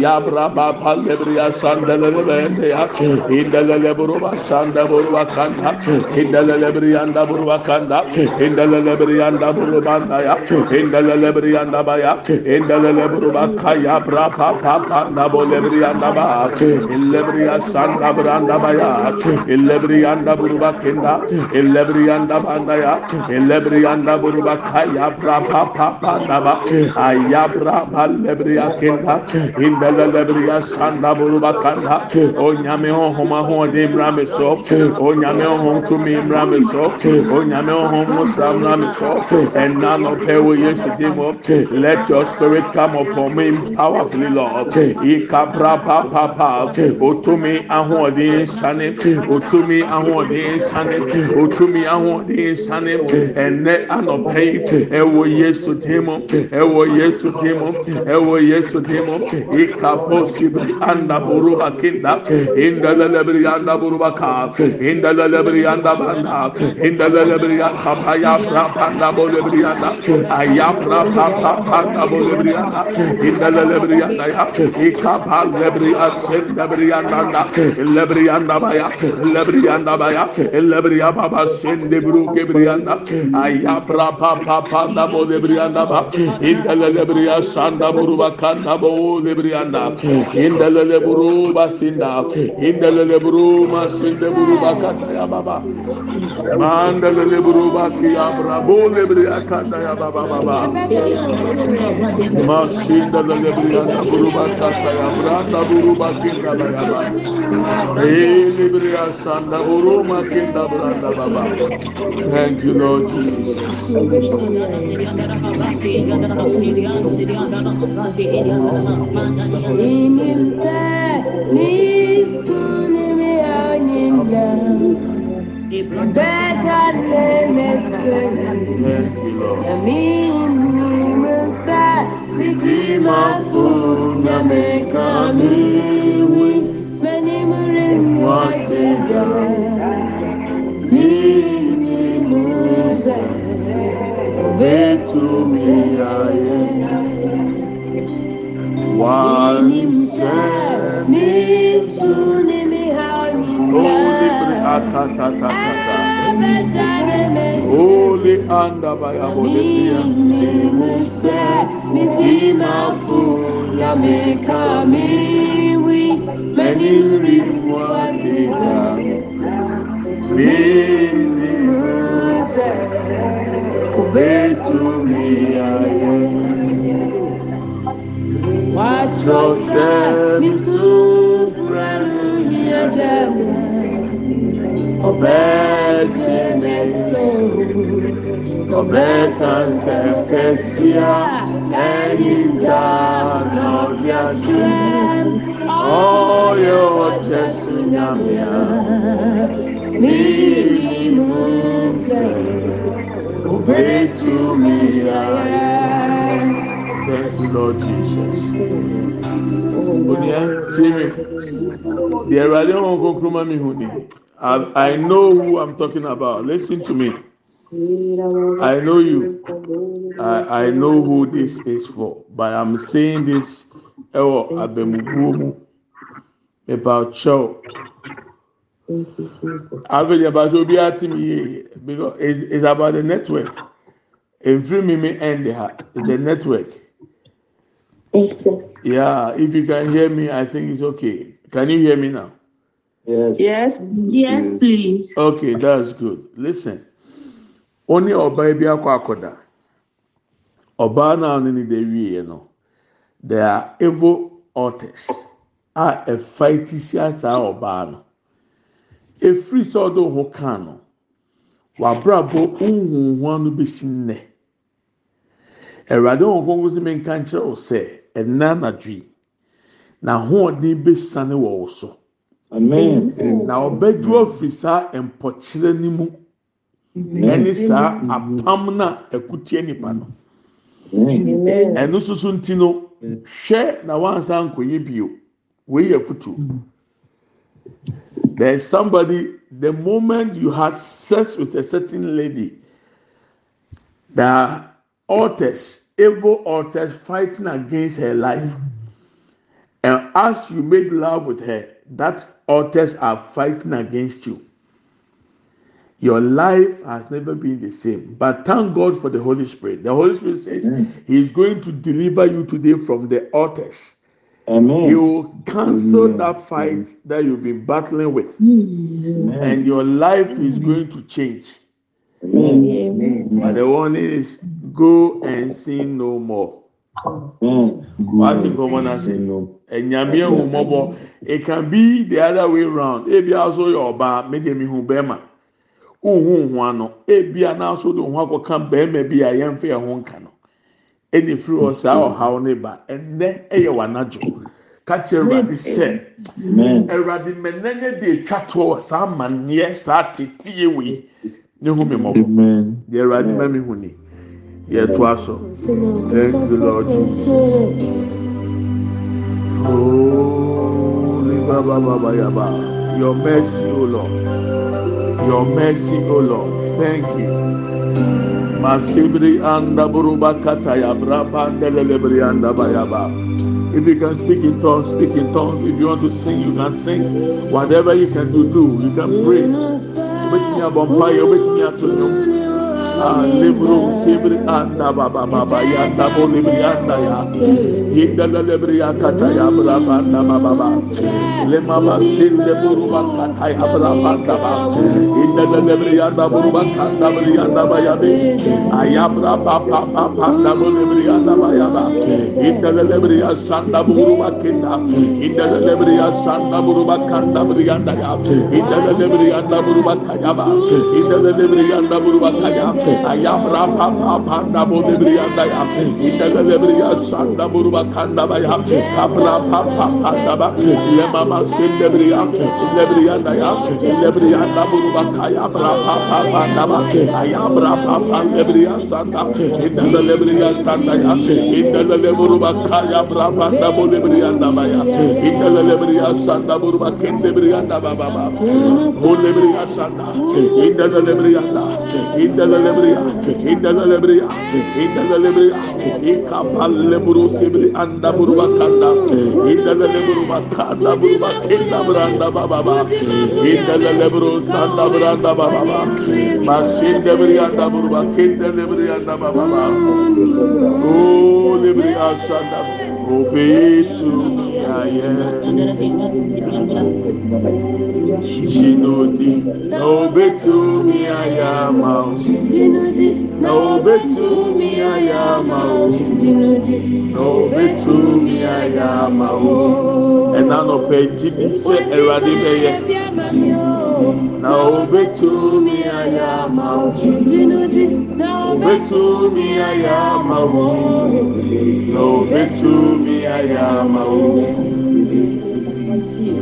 [SPEAKER 1] Pandaba, Ayabra Papa Lebria Sanda Lebendea, in the Leburuba Sanda Burubakanda, in the Lebrianda Burubakanda, in the Lebrianda Burubandaya, in the Lebrianda Baya, in the Leburubakaya Brapa Papa Nabo Lebrianda Ba, in Lebria Sanda Branda Baya, in Lebrianda Burubakinda, in Lebrianda Bandaya, in Lebrianda Burubakaya Brapa Papa Naba, Ayabra Lebria Kinda, in the To and none of her will yesterday. Let your spirit come upon me powerfully, Lord. Ikabra Papa, Otumi Ahodi Sane, Otumi Ahodi Sane, Otumi Ahodi Sane, and ne anopay, Ewo Yesu Timo, Ewo Yesu Timo, Ewo Yesu Timo, Ikaposibri anda buruba kinda, Inda Lebri anda burubaka, Inda Lebri anda banda, Inda Lebri kapaya brapanda bolebrianda, Ayabra papa panda bolebrianda, Inda Lebri anda ya, Ikapa lebri asenda brianda, Lebri anda baya, Lebri anda baya, Lebri baba sende bru kebrianda, Ayabra papa panda bolebrianda ba, Inda Lebri asanda buruba kanda bo lebrianda, Inda Lebru basinda, Inda Lebru masinde buru bakata ya baba. Manda lebru baki ya brabo lebri akanda ya baba baba. Masinda lebri anda buru bakata ya branda buru bakinda ya baba. Eh lebri asanda buru makinda branda baba. Thank you Lord Jesus.
[SPEAKER 6] Inimse misunimi anyinda beta nemesere
[SPEAKER 1] Thank you Lord.
[SPEAKER 6] yaminimse bidimafu nyamekamiwi menimrin wasija minimuse betumi aye Minim sɛ mi su ni mi ha
[SPEAKER 1] Holy
[SPEAKER 6] me.
[SPEAKER 1] Holy Andabaya Bolivia.
[SPEAKER 6] Minim sɛ mi di ma fo na mi ka
[SPEAKER 1] Watch
[SPEAKER 6] yourself, Mr. Friend, here, Demo. Obey, Genesis. Obey, Cancer, Cassia, and in God, not your strength. All your watches, Sunamia. Me, move, obey to me, I am.
[SPEAKER 1] Thank you, Lord Jesus. Oh, Onia, tie me. The Awurade Honhom Kronkron ma me hu ni. I, know who I'm talking about. Listen to me. I know you. I, I know who this is for. But I'm saying this ɛwɔ abamubuo mu. About show. Average about obi ati mi yie because it's, it's about the network. Every me me end ha it's the network. Yeah, if you can hear me, I think it's okay. Can you hear me now?
[SPEAKER 5] Yes.
[SPEAKER 7] Yes, yes please.
[SPEAKER 1] Okay, that's good. Listen. Only ọbaa bi akọ akọda. Ọbaa naa ne ne de wie no. There are evil authors a ɛfa ti si asaa ɔbaa no. Efiri sɛ ɔde ho kan no, w'abrabɔ nhunhun no besi nnɛ. Ɛwurade wɔn kɔnkɔn si mi nkyerɛ wo sɛ. Ɛnna anadwo yi, n'ahoɔden besane wɔ wo so.
[SPEAKER 5] Amen.
[SPEAKER 1] na ɔbɛdwo afiri saa mpɔkyerɛ no mu. Ɛne saa apam na ɛkutie nipa no. Ɛno nso so nti no hwɛ na wansa nkɔyɛ bio. Wei yɛ futu there is somebody the moment you had sex with a certain lady there are altars evil altars fighting against her life. And as you made love with her that altars are fighting against you. Your life has never been the same but thank god for the holy spirit. The holy spirit says he is going to deliver you today from the altars. He
[SPEAKER 5] Amen.
[SPEAKER 1] will cancel
[SPEAKER 5] Amen.
[SPEAKER 1] that fight that you've been battling with
[SPEAKER 5] Amen.
[SPEAKER 1] and your life is going to change.
[SPEAKER 5] Amen.
[SPEAKER 1] but the warning is go and sin no more.
[SPEAKER 5] Amen.
[SPEAKER 1] Wati nkɔmɔ na se ɛnyame ehumɔbɔ it can be the other way round. Ebi aso yɛ ɔbaa media mi hu bɛrima uhu hu ano ebi anaso de hu akɔka bɛrima bi a yɛn fɛ ɛho nka no ɛna efiri hɔ saa ɔhaw ne ba. Ɛnɛ ɛyɛ wanadwo kakyɛ ɛwurade sɛ
[SPEAKER 5] Amen.
[SPEAKER 1] ɛwurade mɛnɛnɛ de etwa toɔ wɔ saa amaneɛ saa tete wei. Ne hu mi mɔbɔ
[SPEAKER 5] Amen.
[SPEAKER 1] deɛ ɛwurade mɛ mi hu ni yɛ to aso. Thank you, Lord jesus Holy Baba Baba Yaba. Your mercy, O Lord. Your mercy, O Lord. Thank you. Masibri anda buruba kataya brabande lelebri anda bayaba. If you can speak in tongues, speak in tongues. If you want to sing, you can sing. Whatever you can do, do. You can pray. Nnwom. Ah, lebro sebri anda baba baba ya tabo lebri anda ya hinda la lebri ya kata ya braba anda baba baba le mama sinde buru kata ya braba anda baba hinda la lebri ya anda buru kanda bri anda ba ya be aya braba pa pa pa anda buru lebri anda ba ya ba hinda la lebri ya sanda buru kinda hinda la lebri ya sanda buru kanda bri anda ya hinda la lebri ya anda buru kaya ba hinda la lebri ya anda buru kaya ayabra pa pa pa da bo lebri anda ya ida la lebri ya sanda buruba kanda ba ya kabra pa pa pa da ba le mama sim lebri ya lebri anda ya lebri anda buruba kaya bra pa pa pa da ba ayabra pa pa lebri ya sanda ida la lebri ya sanda ya ida la lebru ba kaya bra pa da bo lebri anda ba ya ida la lebri ya sanda buruba ken lebri anda ba ba ba bo lebri lebreya hinda la lebreya hinda la lebreya ikabal lebro sebri anda buruba kanda hinda la lebro bakanda buruba kenda branda baba ba hinda la lebro sanda branda baba ba masin lebri anda buruba kenda lebri anda baba ba. Oh lebri asanda obey to Chinodi, no betu mi ayama, no betu mi ayama, no betu mi ayama. Ẹ̀nà nọ̀pẹ̀ jíjí sẹ́ ẹ̀rọ̀adé bẹ̀yẹ. Na obetu mi ayama, obetu mi ayama, na obetu mi ayama.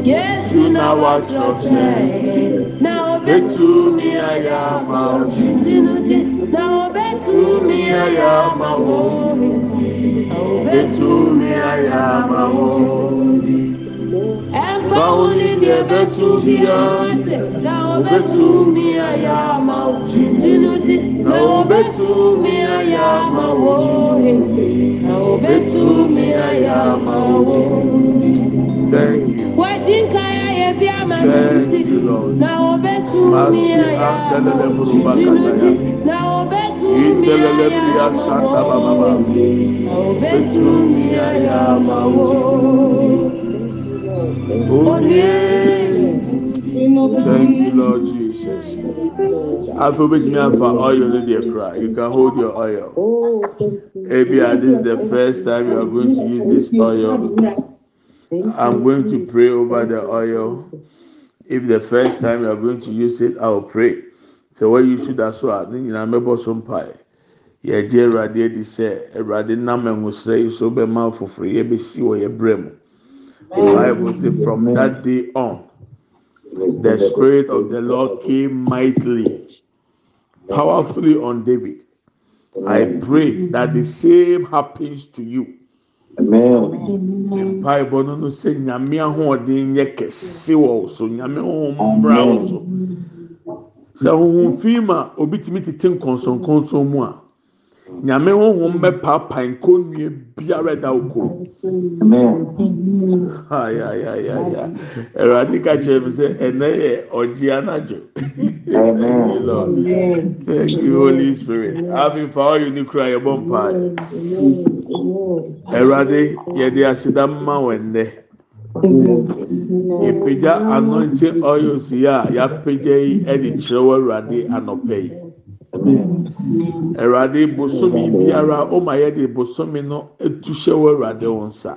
[SPEAKER 6] Yesu na
[SPEAKER 1] wachọsẹ.
[SPEAKER 6] na now
[SPEAKER 1] Betu mi ayama,
[SPEAKER 6] obetunuti na obetu
[SPEAKER 1] mi ayama wo. Betu mi ayama wo.
[SPEAKER 6] Ẹnfọ wuli ni ebetu bia na obetu mi ayama obetunuti na obetu mi ayama na obetu mi ayama.
[SPEAKER 1] Thank you.
[SPEAKER 6] Wajinka ya yebi
[SPEAKER 1] Thank
[SPEAKER 6] amanti
[SPEAKER 1] you, Lord.
[SPEAKER 6] na na na.
[SPEAKER 1] Oh. Thank you, Lord Jesus. After which me for oil in the cry. You can hold your oil. Maybe uh, this is the first time you are going to use this oil. I'm going to pray over the oil. If the first time you are going to use it, I will pray. So what you should as well. Then you remember some pie. yɛgye awurade adi sɛ awurade nam ɛnwosrɛ yi so bɛma foforɔ yɛbɛsi wɔ yɛ brɛ mu the bible say from that day on the spirit of the lord came mightily powerfully on david. I pray that the same happens to you.
[SPEAKER 5] Amen.
[SPEAKER 1] mpaebɔ no no sɛ nyame ahoɔden nyɛ kɛse wɔ wo so nyame honhom mmra wo so. Sɛ honhom fi ma obi tumi tete nkɔnsɔnkɔnsɔn mu a nyame honhom bɛpaapae nkonnua biara ɛda wo kuro awurade ka kyerɛ mi sɛ ɛnɛ yɛ ɔgye anadwo. Thank you holy spirit. Afi fa ɔyɛ ne kura yɛ bɔ mpae awurade yɛde aseda mma wɔ nnɛ. Yɛpagya anointing oils yi a yɛapagya yi de kyerɛ wɔ awurade anɔpɛ yi awurade bosomi biara ɔma yɛde bosomi no etu hyɛ wɔ awurade wɔn nsa.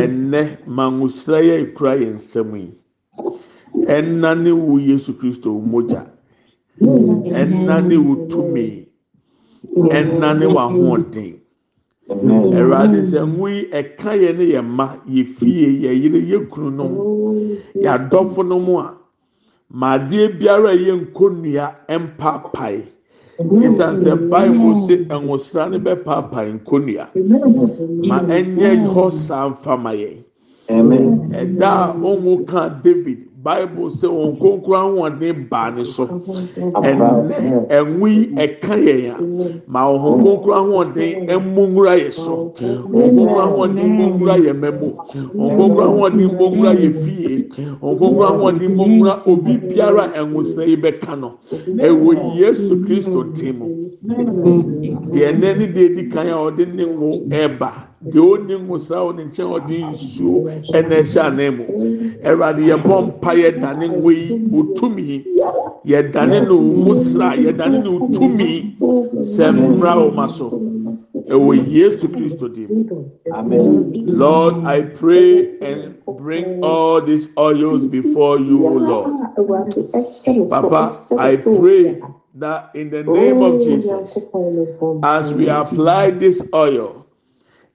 [SPEAKER 1] Ɛnnɛ mangosira yɛ ekura yɛn nsam yi. Ɛnna ne wo yesu kristo mogya. Ɛnna ne wo tumi. Ɛnna ne wo ahoɔden. Awurade sɛ ngo yi ɛka yɛ ne yɛ mma yɛ fie yɛ yere yɛ kunu nom yɛ adɔfo no mu a ma adeɛ biara a ɛyɛ nkonnua mpaapae. Ɛsiane sɛ bible sɛ ɛnwosra no bɛpaapae nkonnua. Ma ɛnyɛ hɔ saa mfa ma
[SPEAKER 5] yɛn.
[SPEAKER 1] Ɛda a ɔnwo ka david bible sɛ wɔn nkonkoro ahoɔden baa ne so. Ɛnɛ ɛnwo yi ɛka yɛn a ma wɔn nkonkoro ahoɔden ɛmu nwura yɛ so. Wɔn nkonkoro ahoɔden mu nwura yɛ mɛmo wɔn nkonkoro ahoɔden mu nwura yɛ fie. Wɔn nkonkoro ahoɔden mu nwura obi biara ɛnwosɛ yi bɛka no. Ɛwɔ yesu kristo dim deɛ ɛnɛ ne deɛ edi kan a ɔde ne ngo ɛɛba deɛ ɔni ngo saa ɔne nkyɛn ɔde nsuo ɛna ɛhyɛ anan mu ɛwurade yɛ bɔ mpa yɛ dane ngo yi otumi no mu sra yɛ dane no tumi sɛ mmra wɔn so ɛwɔ yesu kristo dim
[SPEAKER 5] Amen.
[SPEAKER 1] lord i pray and bring all these oils before you lord papa i pray that in the name of jesus as we apply this oil.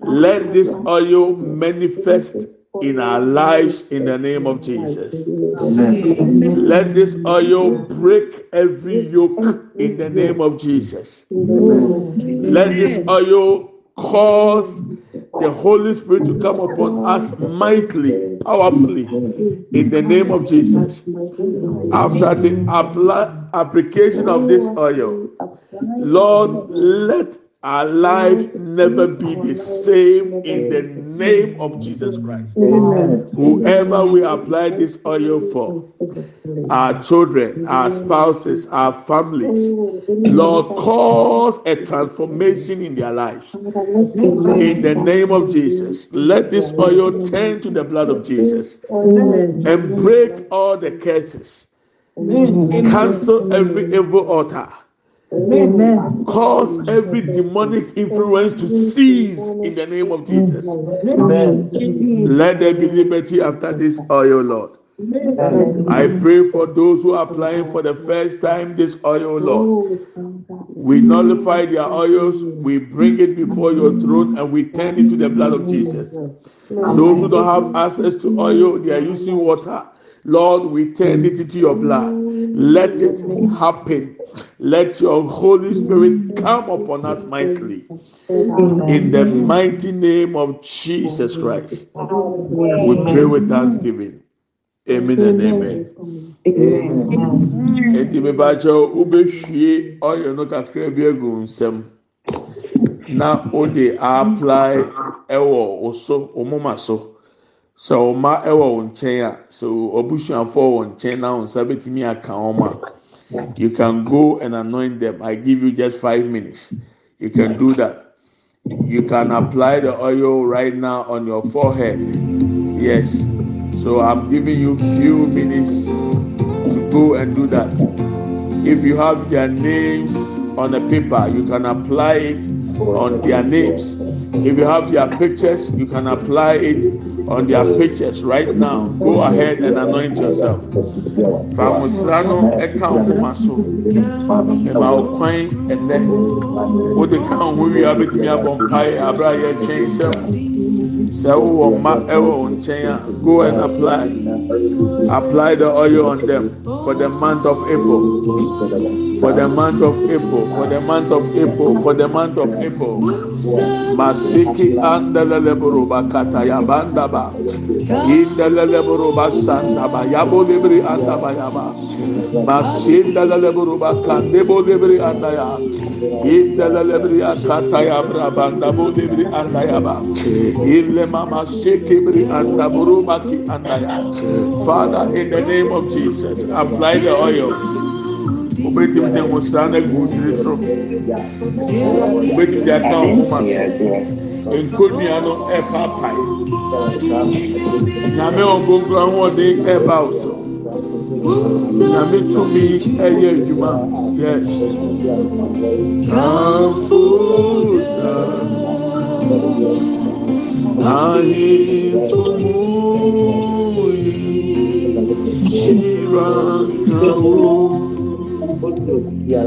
[SPEAKER 1] Let this oil manifest in our lives in the name of Jesus. Let this oil break every yoke in the name of Jesus. Let this oil cause the Holy Spirit to come upon us mightily, powerfully, in the name of Jesus. After the application of this oil, Lord, let our life never be the same in the name of Jesus Christ. Whoever we apply this oil for, our children, our spouses, our families, Lord, cause a transformation in their lives. In the name of Jesus, let this oil turn to the blood of Jesus and break all the curses. Cancel every evil altar Cause every demonic influence to cease in the name of Jesus. Let there be liberty after this oil, Lord. I pray for those who are applying for the first time this oil, Lord. We nullify their oils, we bring it before your throne, and we turn it to the blood of Jesus. Those who don't have access to oil, they are using water. Lord, we turn it into your blood. Let it happen. Let your Holy Spirit come upon us mightily. In the mighty name of Jesus Christ, we pray with thanksgiving. Amen and amen. Eti mibakyɛ wobɛhwie ɔyɛ no kakra bi nsɛm na wode apply ɛwɔ wo so wo moma so. Sɛ ɔma ɛwɔ wɔn nkyɛn a sɛ ɔbusuafoɔ wɔ nkyɛn na wɔn nsa aka wɔn a you can go and anoint them. I give you just five minutes. You can do that. You can apply the oil right now on your forehead. Yes. So i'm giving you few minutes to go and do that. If you have their names on a paper you can apply it on their names if you have their pictures you can apply it on their pictures right now. Go ahead and anoint yourself. Famusra no ɛka ɔmoma so. Ɛma ɔkwan ɛnɛ. O de ka ɔmo wie abetumi abɔ go and apply. Apply the oil on them for the month of April. For the month of April. For the month of April. For the month of April. Masiki andelele buruba kata ya banda ba. Indelele buruba sanda ba. Yabo libri anda ba yaba. Masindelele buruba kande bo libri anda ya. Indelele libri akata ya brabanda bo libri anda ya ba. Ille mama siki bri anda buruba ki anda ya. Father, in the name of Jesus, apply the oil. Obetimi de nwosira na egu tiri so. Obetimi de aka ọmụma so. Nkonua no ɛpaapae. Nyame ɔnkonkoro ahoɔden ɛba so. Nyame tumi ɛyɛ adwuma. Yes. Kamfuta. Ahimfumuyi. Shirankawo. Cecilia,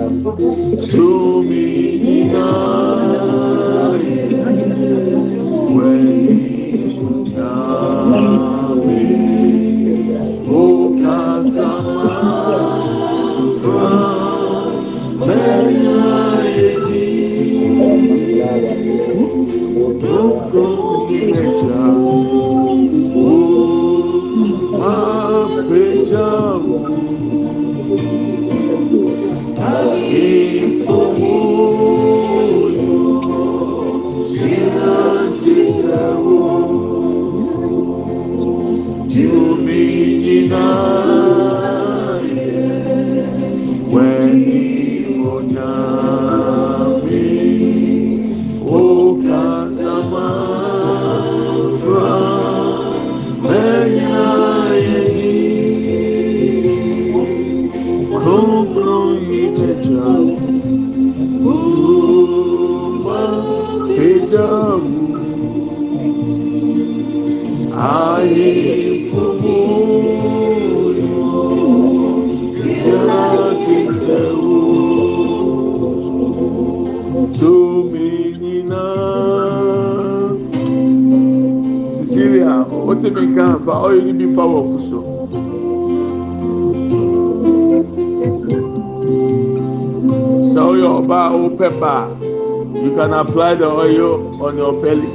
[SPEAKER 1] apply the oil on your belly.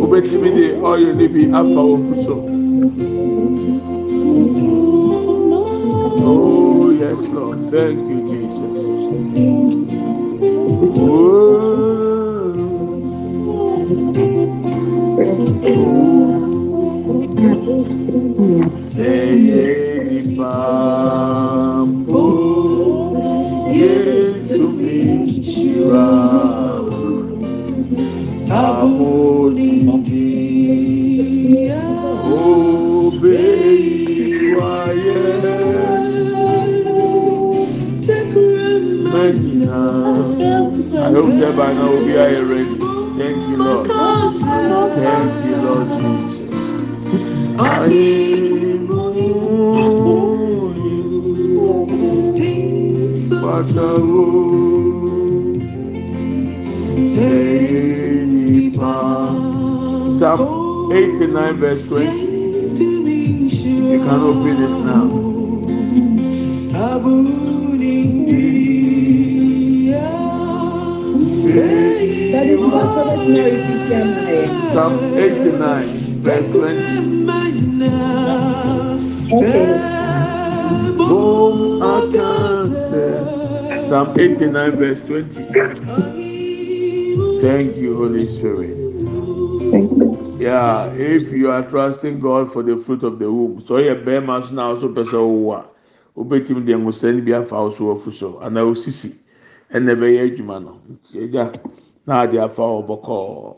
[SPEAKER 1] wobɛtumi de ɔyɛ no bi afa wɔ fu so oh yes lord. Thank you jesus. Oh. Say nipa Say by now ready thank you Lord thank you Lord Jesus Psalm 89 verse 20. You can open it now.
[SPEAKER 6] Daddy, you want to let me repeat your?
[SPEAKER 1] Psalm 89 verse 20.
[SPEAKER 6] Okay.
[SPEAKER 1] I can say. Psalm 89 verse 20. Thank you, Holy Spirit.
[SPEAKER 6] Thank you.
[SPEAKER 1] Yeah, if you are trusting God for the fruit of the womb, so yɛ bɛrima so na ɔso pɛ sɛ ɔwɔ a, wobɛtumi de nwosɛn bi afa ɔso ɔfu so anaa osisi ɛna ɛbɛyɛ adwuma no. Agya, na ade afa wɔ bɔkɔɔ.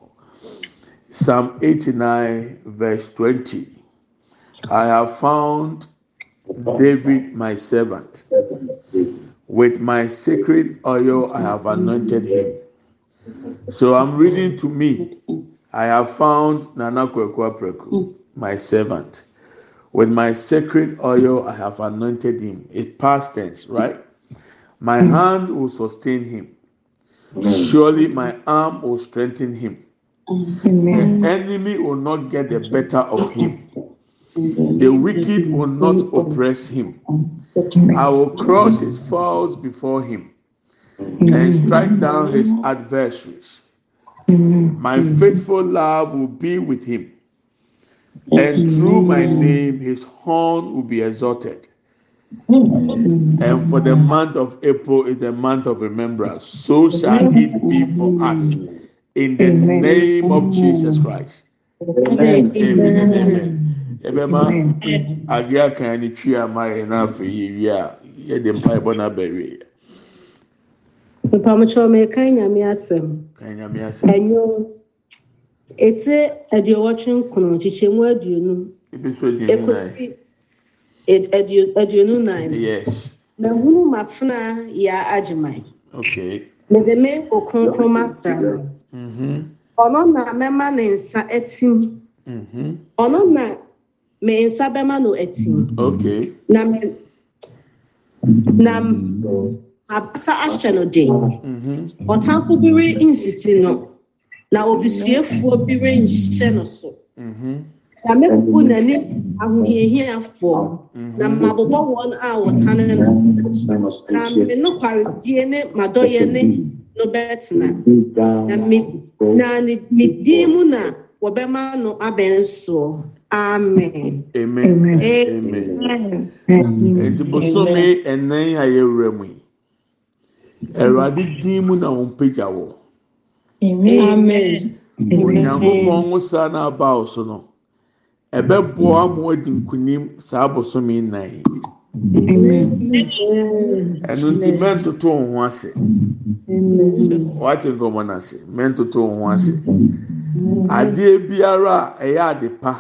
[SPEAKER 1] Psalm 89 verse 20. I have found David my servant. With my sacred oil I have anointed him. So I'm reading to me. I have found Nana Kwekwa Preku, my servant. With my sacred oil I have anointed him. It past tense, right? My hand will sustain him. Surely my arm will strengthen him. The enemy will not get the better of him. The wicked will not oppress him. I will crush his foes before him and strike down his adversaries. My faithful love will be with him, and through my name his horn will be exalted. And for the month of April is the month of remembrance. So shall it be for us in the name of Jesus Christ. Amen and amen. Ebema ade aka ne twi ama yɛ na afei yɛ wie a yɛde mpaebɔ na abɛwie.
[SPEAKER 8] mpamokyɛw meka nyame asɛm
[SPEAKER 1] Kan nyame ase.
[SPEAKER 8] ɛnwo etire aduowɔtwe nkron kyekyɛmu aduonu
[SPEAKER 1] Ebi so di ne nan.
[SPEAKER 8] Aduonu nan
[SPEAKER 1] Yes.
[SPEAKER 8] mahunu mafena yɛ agyeman
[SPEAKER 1] Okay.
[SPEAKER 8] mede me okronkron masra no
[SPEAKER 1] Mhm.
[SPEAKER 8] ɔno na mɛma ne nsa atim
[SPEAKER 1] Mhm.
[SPEAKER 8] ɔno na me nsa bɛma no atim
[SPEAKER 1] Okay.
[SPEAKER 8] na me na abasa ahyɛ no den
[SPEAKER 1] Mhm.
[SPEAKER 8] ɔtamfo bi re nsisi no na obisuafoɔ bi re nhyɛ no so
[SPEAKER 1] Mhm.
[SPEAKER 8] na mɛbubu n'anim ahohiahiafoɔ. Mhm. Na mabobɔ wɔn a wɔtane no. Na me nokwaredie ne madɔyɛ ne no bɛtena. Na me din mu na wɔbɛma no abɛn soɔ amen.
[SPEAKER 1] Enti bosome ɛnan a yɛwura mu yi awurade din mu na wɔmpagya wɔ. Onyankopɔn wo saa na abao so no ɛbɛboa ama wɔadi nkunim saa bosome nan yi. Ɛno nti mɛntoto wo ho ase. Wate nkɔmɔ no ase, mɛntoto ho ase. Adeɛ biara a ɛyɛ ade pa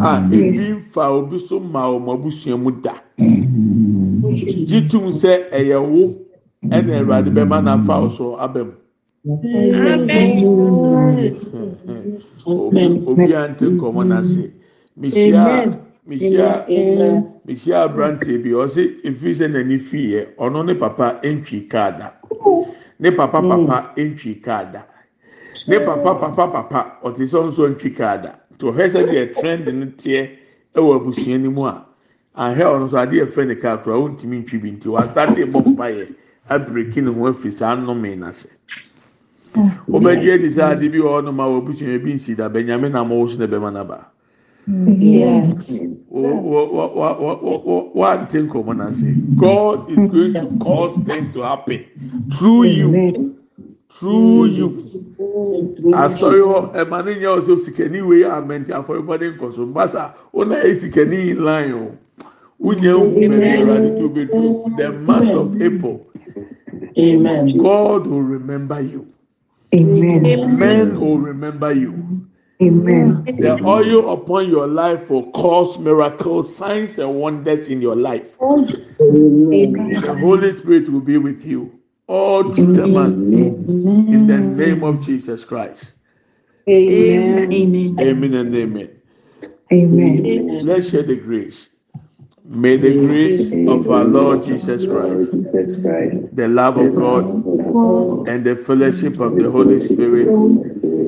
[SPEAKER 1] a ebi nfa obi so ma wɔn abusua mu da. Gye tum sɛ ɛyɛ wo ɛna Awurade bɛma n'afa so aba mu. Obi obi a nte nkɔmɔ n'ase. Mehyia mehyia mehyia aberanteɛ bi ɔsi efi sɛ n'ani fi yɛ ɔno ne papa ntwi kaa da. Ne papa papa ntwi kaa da. Ne papa papa papa ɔte sɛ ɔnso ntwi kaa da. Nti ɔhwɛ sɛ deɛ trend no teɛ ɛwɔ abusua no mu a ahwɛ ɔno nso adeɛ fɛ ne kaa koraa ɔntumi ntwi bi nti wasate bɔ mpa yɛ abiriki ne ho afiri saa nnome n'ase. wobɛgye adi sɛ ade bi wɔ hɔ nom a wɔbusua bi nsi da bɛnyame na wo so na bɛma naba
[SPEAKER 8] Yes.
[SPEAKER 1] wante nkɔmmɔ no ase god is going to cause things to happen through you through you ah, asɔre oh, hɔ ɛma ne nyɛ ɔsɛ sikani wei amɛnti afɔrebɔde nkɔso mbasa ɔna oh, yɛ eh, sikani in line o wonyɛ nhun bɛbi ɛwurade tó bɛ do the month of april.
[SPEAKER 5] Amen.
[SPEAKER 1] god will remember you.
[SPEAKER 7] Amen.
[SPEAKER 1] men will remember you.
[SPEAKER 7] Amen.
[SPEAKER 1] The oil upon your life will cause miracles, signs, and wonders in your life. The Holy Spirit will be with you all through the month. In the name of Jesus Christ.
[SPEAKER 8] Amen.
[SPEAKER 7] Amen.
[SPEAKER 1] Amen and amen.
[SPEAKER 7] Amen.
[SPEAKER 1] Let's share the grace. May the grace of our Lord Jesus Christ. the love of God, and the fellowship of the Holy Spirit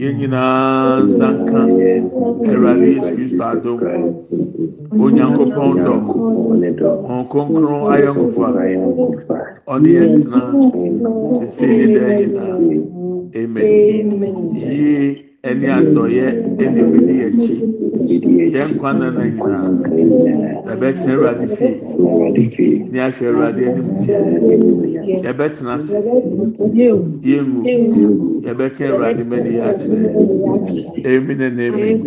[SPEAKER 1] yɛn nyinaa nsa nka awurade yesu kristo adom. Onyankopɔn dɔ. Wɔn kronkron ayɔnkofa ɔne yɛn tena sese ne daa nyinaa amen. Yie. Ɛne adɔyɛ ɛne wili akyi yɛn nyinaa yɛbɛtena Awurade fie ne ahwɛ Awurade anim teɛ yɛbɛtena ase yɛngu yɛbɛka Awurade mɛni yɛ akyerɛ amen and amen.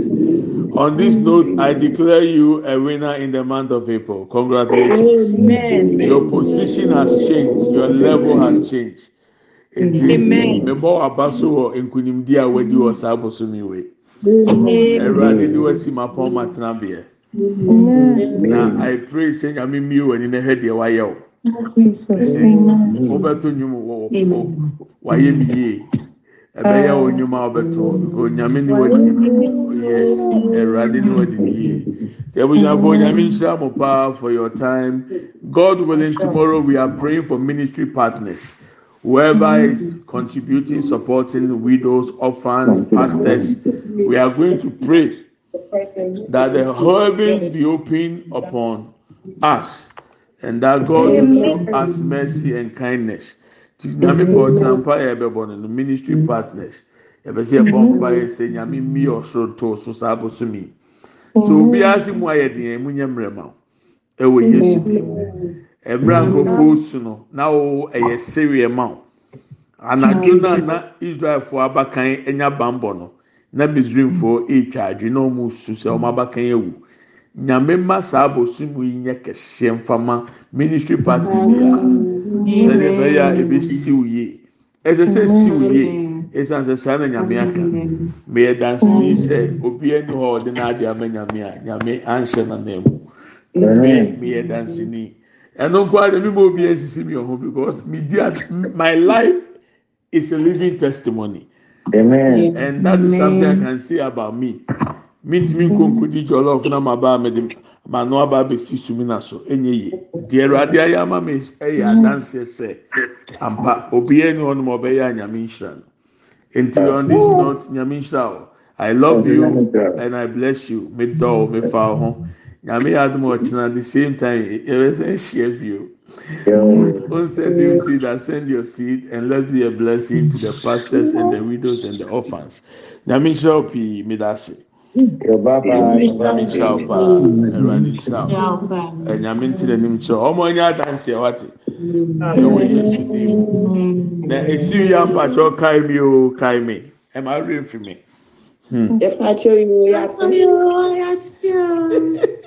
[SPEAKER 1] On this note I declare you a winner in the month of April. Congratulations.
[SPEAKER 7] Amen.
[SPEAKER 1] your position has changed. Your level has changed. Mebɔ aba so wɔ nkunimdi a wadi wɔ saa abosomi wei. Awurade de wasi ma pɔn ma tena beɛ. na i pray sɛ nyame mmie w'ani na hwɛ deɛ wayɛ o wobɛto nnwom wɔ wɔ wayɛ mi yie. Ɛbɛyɛ wo nnwom a wobɛto because nyame ne wadi oh, yes. Awurade ne wadi ne yie. Tɛbunyafo nyame nhyira mo paa for your time. God willing tomorrow we are praying for ministry partners whoever is contributing supporting widows orphans pastors. We are going to pray that the heavens be open upon us and that God will show us mercy and kindness. Nyame bɔ ɔtɛnpa yɛ bɛ bɔ no no ministry partners. Yɛbɛ sɛ yɛbɔ mpa yɛ sɛ nyame mi ɔsoro to so saa abosom yi. So obiara si mu ayɛ deɛ eh, mu nyɛ mmerɛma ɛwɔ eh, Yesu dim. Eh, Ɛmira nkurɔfoɔ su no na wo ɛyɛ sereɛ ma wo. Anadwo na na Israelfoɔ abakan anya bambɔ no na Misraimfoɔ etwa adwi na wɔn su sɛ wɔn abakan ewu. Nyame mma saa abosom yi nyɛ kɛseɛ mfama ministry partner biara. Sɛdeɛ ɛbɛyɛ a ebi siw yie. Ɛsɛ sɛ siw yie. Esan sɛ saa na nyame aka. Meyɛ dansini sɛ obi ani hɔ a ɔde n'ade ama nyame a nyame anhyɛ n'anan mu. Me meyɛ dansini. Ɛno nko ara mi ma obi esisi mi ɔho because mi di at my life is a living testimony.
[SPEAKER 5] Amen.
[SPEAKER 1] And that is something I can say about me. Mintimi nkonkodi jollof na ma ba me de ma no aba besi sumi na so enye yi. Deɛ Awurade ayɛ ama me ɛyɛ adanseɛ sɛ ampa obiara ni hɔ nom a ɔbɛyɛ a nyame nhyira no. Nti on this note nyame nhyira o. Oh, I love you and I bless you. Me dɔ o me fa o ho. Nyame yɛ adum ɔkyena the same time yɛbɛsɛ nhyia bio. Don't send your seed, I send your seed, and let be a blessing to the pastors and the widows and the orphans. Nyame nhyira wo pii medase.
[SPEAKER 5] Bye bye.
[SPEAKER 1] Nyame nhyira wo paa. Awurade nhyira wo. Ɛnyame nti n'anim kyerɛ. Ɔmo anya adansi a wate. Ɛwɔ Yesu dim. Na esi yi ampakyɛw kae mi o kae mi. Ɛma awerɛ fi mi.
[SPEAKER 6] Hmm. yɛfa akyerɛ yɛate [laughs]